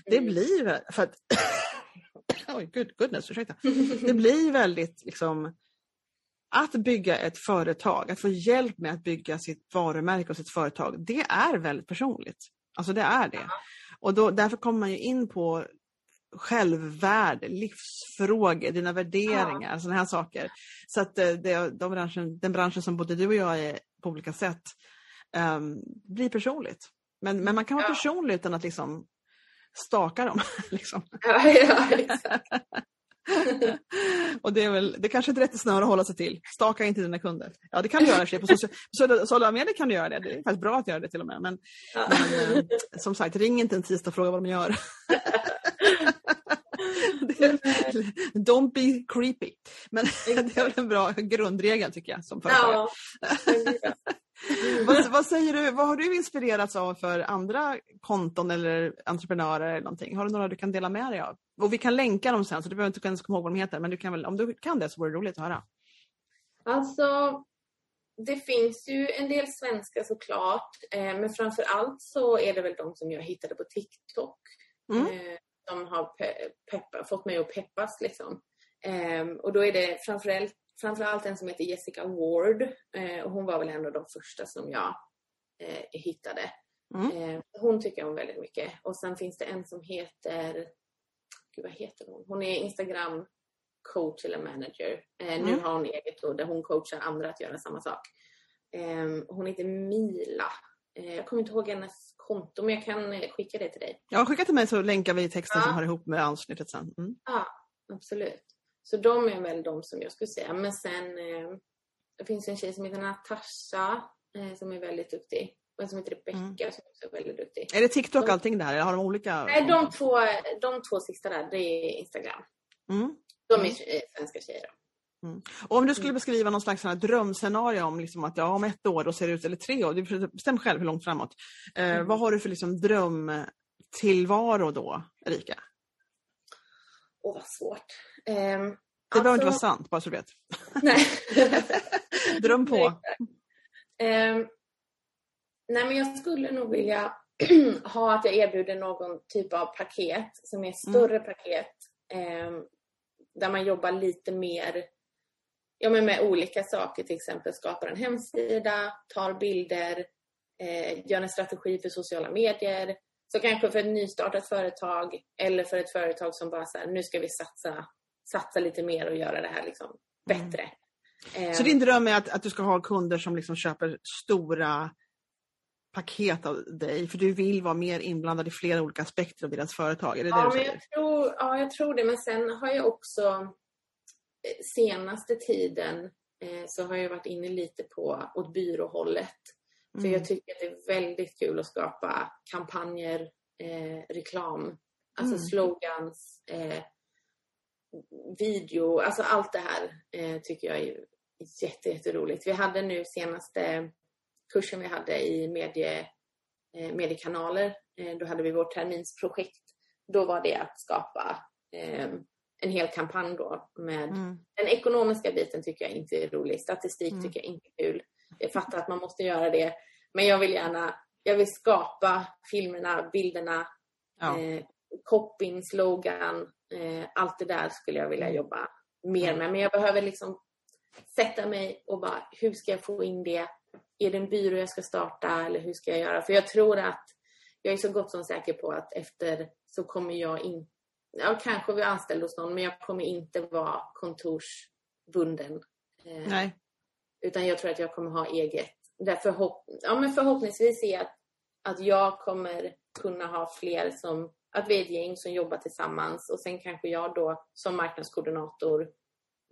Det Mm. blir för att Oj, good, goodness, ursäkta. Det blir väldigt liksom att bygga ett företag, att få hjälp med att bygga sitt varumärke och sitt företag, det är väldigt personligt. Alltså det är det. Och då, därför kommer man ju in på självvärde, livsfrågor, dina värderingar, sådana här saker. Så att eh, det, de branschen, den branschen som både du och jag är på olika sätt ehm, blir personligt. Men, men man kan vara Ja. personlig utan att liksom staka dem. liksom. Ja, ja, exakt. och det är väl, det kanske är ett rättesnöre att hålla sig till. Staka inte dina kunder. Ja, det kan du göra sig. På socia- sociala, medier kan du göra det. Det är faktiskt bra att göra det till och med. Men, Ja. men eh, som sagt, ring inte en tisdag och fråga vad de gör. Det- Don't be creepy. Men det är väl en bra grundregel tycker jag som företagare. Ja. Vad, vad säger du, vad har du inspirerats av för andra konton eller entreprenörer eller någonting? Har du några du kan dela med dig av? Och vi kan länka dem sen så du behöver inte ens komma ihåg vad de heter men du kan väl, om du kan det så vore det roligt att höra. Alltså, det finns ju en del svenska såklart, eh, men framför allt så är det väl de som jag hittade på TikTok. Mm. Eh, som har pe- peppa, fått mig att peppas liksom. Eh, och då är det framförallt, framförallt en som heter Jessica Ward. Eh, och hon var väl en av de första som jag eh, hittade. Mm. Eh, hon tycker om väldigt mycket. Och sen finns det en som heter, gud vad heter hon? Hon är Instagram coach eller manager. Eh, nu Mm. har hon eget då, där hon coachar andra att göra samma sak. Eh, hon heter Mila. Eh, jag kommer inte ihåg hennes konto men jag kan skicka det till dig. Ja, skicka till mig så länkar vi texten Ja. som hör ihop med avsnittet sen. Mm. Ja, absolut. Så de är väl de som jag skulle säga. Men sen eh, det finns en tjej som heter Natasha eh, som är väldigt duktig. Och en som heter Rebecca Mm. som också är väldigt duktig. Är det TikTok allting det här eller har de olika? Nej, de två, de två sista där, det är Instagram. Mm. De är Mm. eh, svenska tjejer. Och om du skulle beskriva någon slags drömscenario om liksom att ja, om ett år då ser det ut, eller tre år, du bestäm själv hur långt framåt. Eh, Mm. Vad har du för liksom drömtillvaro då, Erika? Åh, vad svårt. Ehm, Det behöver inte vara alltså- sant, bara så du vet. Nej. Dröm på. Ehm, nej, men jag skulle nog vilja ha att jag erbjuder någon typ av paket som är större paket. ehm, där man jobbar lite mer ja, men med olika saker, till exempel skapar en hemsida, tar bilder, eh, gör en strategi för sociala medier. Så kanske för ett nystartat företag eller för ett företag som bara säger nu ska vi satsa, satsa lite mer och göra det här liksom bättre. Ehm, Så din dröm är att, att du ska ha kunder som liksom köper stora paket av dig, för du vill vara mer inblandad i flera olika aspekter av deras företag? Är det det Ja, du men jag tror, ja, jag tror det. Men sen har jag också eh, senaste tiden eh, så har jag varit inne lite på åt byråhållet. För Mm. jag tycker att det är väldigt kul att skapa kampanjer, eh, reklam, alltså Mm. slogans, eh, video, alltså allt det här eh, tycker jag är jätte, jätteroligt. Vi hade nu senaste kursen vi hade i medie, eh, mediekanaler, eh, då hade vi vårt terminsprojekt. Då var det att skapa eh, en hel kampanj då med Mm. den ekonomiska biten tycker jag inte är rolig. Statistik Mm. tycker jag inte är kul. Jag fattar att man måste göra det. Men jag vill gärna, jag vill skapa filmerna, bilderna, Ja. eh, slogan, allt det där skulle jag vilja jobba mer med. Men jag behöver liksom sätta mig och bara, hur ska jag få in det? Är det en byrå jag ska starta eller hur ska jag göra? För jag tror att jag är så gott som säker på att efter så kommer jag in, ja kanske vi anställd hos någon, men jag kommer inte vara kontorsbunden. Eh, utan jag tror att jag kommer ha eget. Därför hopp, ja, men förhoppningsvis är att, att jag kommer kunna ha fler som, att vi är ett gäng som jobbar tillsammans och sen kanske jag då som marknadskoordinator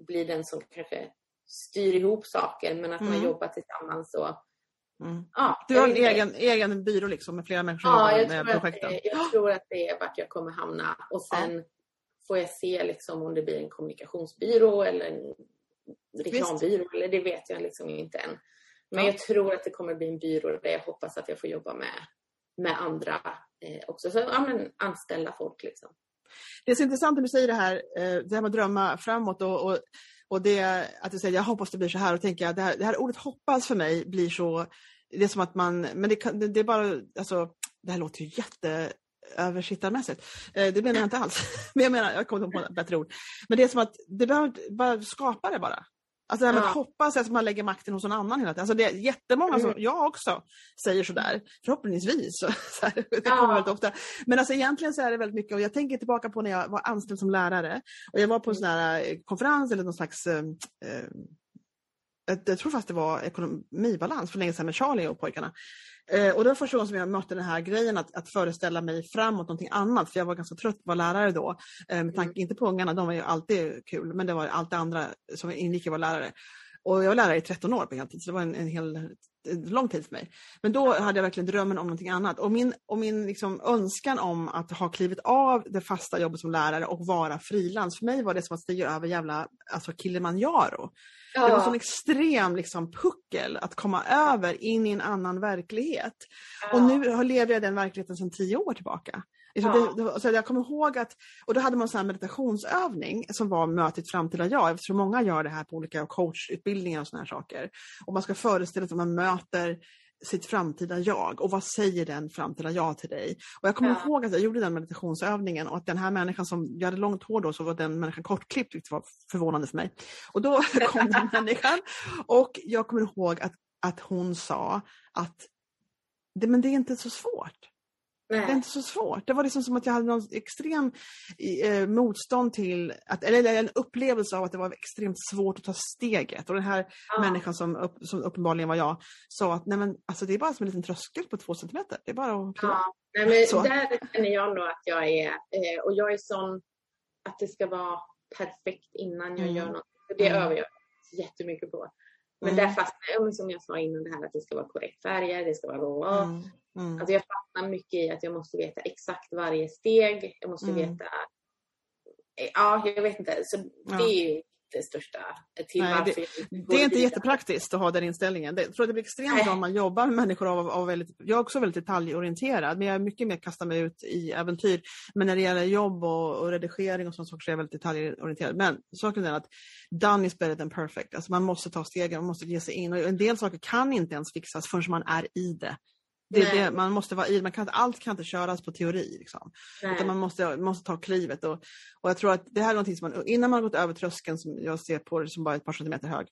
blir den som kanske styr ihop saker men att man Mm. jobbar tillsammans och Mm. ja. Du har en egen, egen byrå liksom med flera människor Ja, jag tror, med att projekten? det, jag tror att det är vart jag kommer hamna. Och sen får jag se liksom om det blir en kommunikationsbyrå eller en reklambyrå, eller det vet jag liksom inte än. Men Ja. jag tror att det kommer bli en byrå där jag hoppas att jag får jobba med, med andra eh, också. Så ja, men, anställa folk liksom. Det är så intressant när du säger det här, eh, det här med att drömma framåt och, och, och det att du säger jag hoppas det blir så här och tänker jag det här, det här ordet hoppas för mig blir så, det är som att man, men det, kan, det, det är bara, alltså det här låter ju jätte översittarmässigt. Eh, det menar jag inte alls. Men jag menar, jag kommer inte på ett bättre ord. Men det är som att det behöver bara skapa det bara. Alltså det här med Ja. att hoppas är att man lägger makten hos någon annan hela tiden. Alltså det är jättemånga som, Mm. jag också, säger sådär. Förhoppningsvis. Så, så här, det Ja. kommer väldigt ofta. Men alltså egentligen så är det väldigt mycket, och jag tänker tillbaka på när jag var anställd som lärare. Och jag var på en sån här eh, konferens eller någon slags eh, eh, jag, jag tror fast det var ekonomibalans för länge sedan med Charlie och pojkarna. Eh, och det var första gången som jag mötte den här grejen att, att föreställa mig framåt någonting annat. För jag var ganska trött på att vara lärare då. Eh, med tanke, Inte på ungarna, de var ju alltid kul, men det var allt det andra som ingick i att vara lärare. Och jag var lärare i 13 år på heltid, så det var en, en hel lång tid för mig. Men då hade jag verkligen drömmen om någonting annat. Och min, och min liksom önskan om att ha klivit av det fasta jobbet som lärare och vara frilans, för mig var det som att stiga över jävla alltså Kilimanjaro. Det var sån extrem liksom, puckel att komma över in i en annan verklighet. Och nu lever jag den verkligheten sedan tio år tillbaka. Liksom Ja. det, det, så jag kommer ihåg att, och då hade man en meditationsövning som var mötet framtida jag, eftersom många gör det här på olika coachutbildningar och såna här saker. Och man ska föreställa sig att man möter sitt framtida jag och vad säger den framtida jag till dig? Och jag kommer Ja. ihåg att jag gjorde den meditationsövningen och att den här människan som, jag hade långt hår då, så var den människan kortklippt, vilket var förvånande för mig. Och då kom den människan och jag kommer ihåg att, att hon sa att det, men det är inte så svårt. Det är Nej. inte så svårt. Det var liksom som att jag hade någon extrem eh, motstånd till, att, eller, en upplevelse av att det var extremt svårt att ta steget. Och den här Ja. människan som, upp, som uppenbarligen var jag sa att nej men, alltså, det är bara som en liten tröskel på två centimeter. Det är bara att kliva. Ja. Nej, men Så. där känner jag nog att jag är, eh, och jag är sån att det ska vara perfekt innan jag Mm. gör något. Det Mm. övar jag jättemycket på. Men Mm. där fastnar jag, som jag sa innan, det här att det ska vara korrekt färger, det ska vara bla. Mm. Mm. Alltså jag fastnar mycket i att jag måste veta exakt varje steg. Jag måste Mm. veta... eh, Ja, jag vet inte. Så Ja. det är ju det största till Nej, går Det är inte jättepraktiskt att ha den inställningen. Det, jag tror att det blir extremt Nej. bra om man jobbar med människor av, av väldigt, jag är också väldigt detaljorienterad, men jag är mycket mer kastar mig ut i äventyr. Men när det gäller jobb och, och redigering och sånt saker så är jag väldigt detaljorienterad. Men saken är att done is better than perfect. Alltså man måste ta stegen, man måste ge sig in och en del saker kan inte ens fixas förrän man är i det. Det det, man måste vara i man kan, Allt kan inte köras på teori. Liksom. Utan man måste, måste ta klivet. Och, och jag tror att det här är någonting som man, innan man har gått över tröskeln som jag ser på det som bara ett par centimeter hög,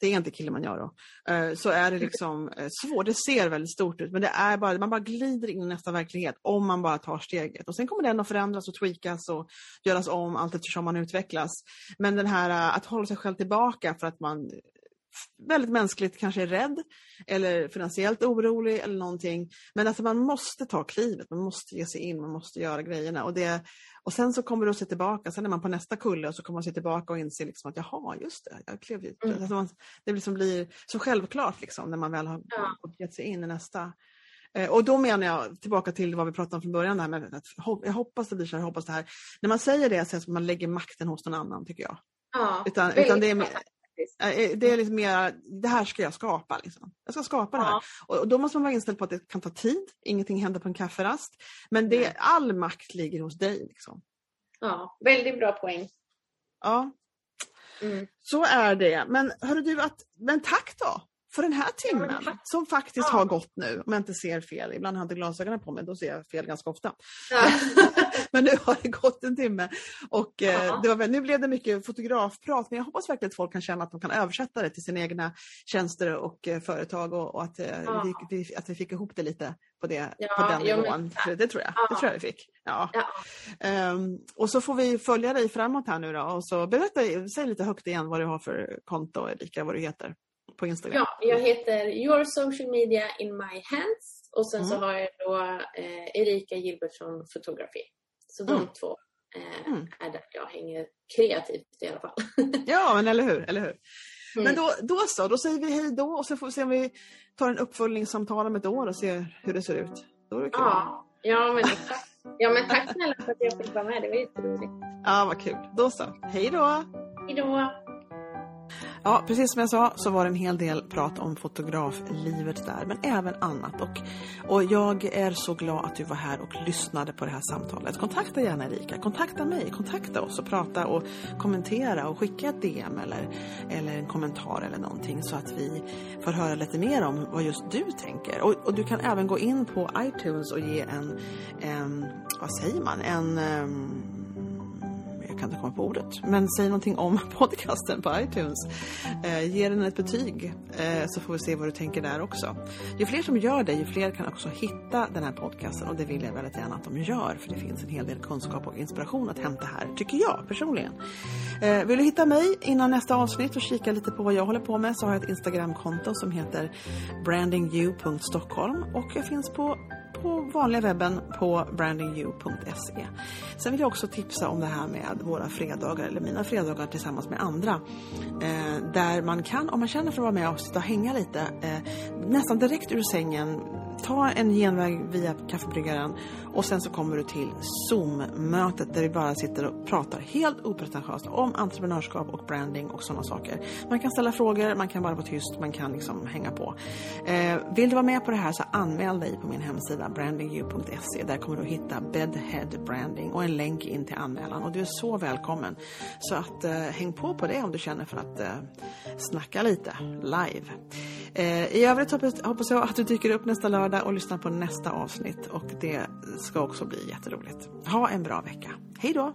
det är inte Kilimanjaro, eh, så är det liksom eh, svårt. Det ser väldigt stort ut men det är bara, man bara glider in i nästa verklighet om man bara tar steget. Och sen kommer den att förändras och tweakas och göras om allt eftersom man utvecklas. Men den här eh, att hålla sig själv tillbaka för att man väldigt mänskligt kanske är rädd eller finansiellt orolig eller någonting. Men alltså man måste ta klivet, man måste ge sig in, man måste göra grejerna. Och, det, och sen så kommer du att se tillbaka, sen är man på nästa kulle och så kommer man se tillbaka och inse liksom att jaha, just det, jag klev ju. Mm. Alltså man, det liksom blir så självklart liksom, när man väl har Ja. gett sig in i nästa. Eh, Och då menar jag, tillbaka till vad vi pratade om från början, det här med att jag hoppas det blir så här, jag hoppas det här. När man säger det så är det som att man lägger makten hos någon annan tycker jag. Ja, Utan, utan det är faktiskt. Eh, Det är liksom mer, det här ska jag skapa. Liksom. Jag ska skapa det här. Ja. Och då måste man vara inställd på att det kan ta tid, ingenting händer på en kafferast. Men det, Nej. all makt ligger hos dig. Liksom. Ja, väldigt bra poäng. Ja, Mm. så är det. Men hörru du, att, men tack då för den här timmen men tack. som faktiskt Ja. har gått nu. Om jag inte ser fel. Ibland har jag inte glasögonen på mig, då ser jag fel ganska ofta. Ja. Men nu har det gått en timme. Och eh, det var väl, nu blev det mycket fotografprat, men jag hoppas verkligen att folk kan känna att de kan översätta det till sina egna tjänster och eh, företag och, och att, eh, vi, vi, att vi fick ihop det lite på, det, Ja, på den men nivån. Det tror jag. Ja. Det tror jag vi fick. Ja. Ja. Ehm, och så får vi följa dig framåt här nu då. Och så berätta, säg lite högt igen vad du har för konto, Erika, vad du heter på Instagram. Ja, jag heter Your Social Media in My Hands och sen så Mm. har jag då eh, Erika Gilbertsson Photography. Så de Mm. två eh, Mm. är där jag hänger kreativt i alla fall. Ja, men eller hur? Eller hur? Mm. Men då, då så, då säger vi hej då och så får vi se om vi tar en uppföljningssamtal om ett år och ser hur det ser ut. Då är det kul. Ja, ja men. Ja, men tack snälla för att jag fick vara med. Det var jätteroligt. Ja, vad kul. Då så. Hej då! Hej då! Ja, precis som jag sa så var det en hel del prat om fotograflivet där, men även annat. Och, och jag är så glad att du var här och lyssnade på det här samtalet. Kontakta gärna Erika, kontakta mig, kontakta oss och prata och kommentera och skicka ett DM eller, eller en kommentar eller någonting så att vi får höra lite mer om vad just du tänker. Och, och du kan även gå in på iTunes och ge en, en vad säger man, en um, jag kan inte komma på ordet, men säg någonting om podcasten på iTunes. Eh, ge den ett betyg eh, så får vi se vad du tänker där också. Ju fler som gör det, ju fler kan också hitta den här podcasten och det vill jag väldigt gärna att de gör för det finns en hel del kunskap och inspiration att hämta här, tycker jag personligen. Eh, vill du hitta mig innan nästa avsnitt och kika lite på vad jag håller på med så har jag ett Instagramkonto som heter brandingyou.stockholm och jag finns på på vanliga webben på brandingyou.se. Sen vill jag också tipsa om det här med våra fredagar, eller mina fredagar tillsammans med andra. Eh, där man kan, om man känner för att vara med och sitta och hänga lite, eh, nästan direkt ur sängen, ta en genväg via kaffebryggaren och sen så kommer du till Zoom-mötet där vi bara sitter och pratar helt opretentiöst om entreprenörskap och branding och sådana saker. Man kan ställa frågor, man kan bara vara tyst, man kan liksom hänga på. Eh, vill du vara med på det här så anmäl dig på min hemsida brandingyou.se. Där kommer du att hitta Bedhead Branding och en länk in till anmälan och du är så välkommen. Så att eh, häng på på det om du känner för att eh, snacka lite live. Eh, I övrigt hoppas, hoppas jag att du dyker upp nästa lördag och lyssnar på nästa avsnitt och det ska också bli jätteroligt. Ha en bra vecka. Hej då!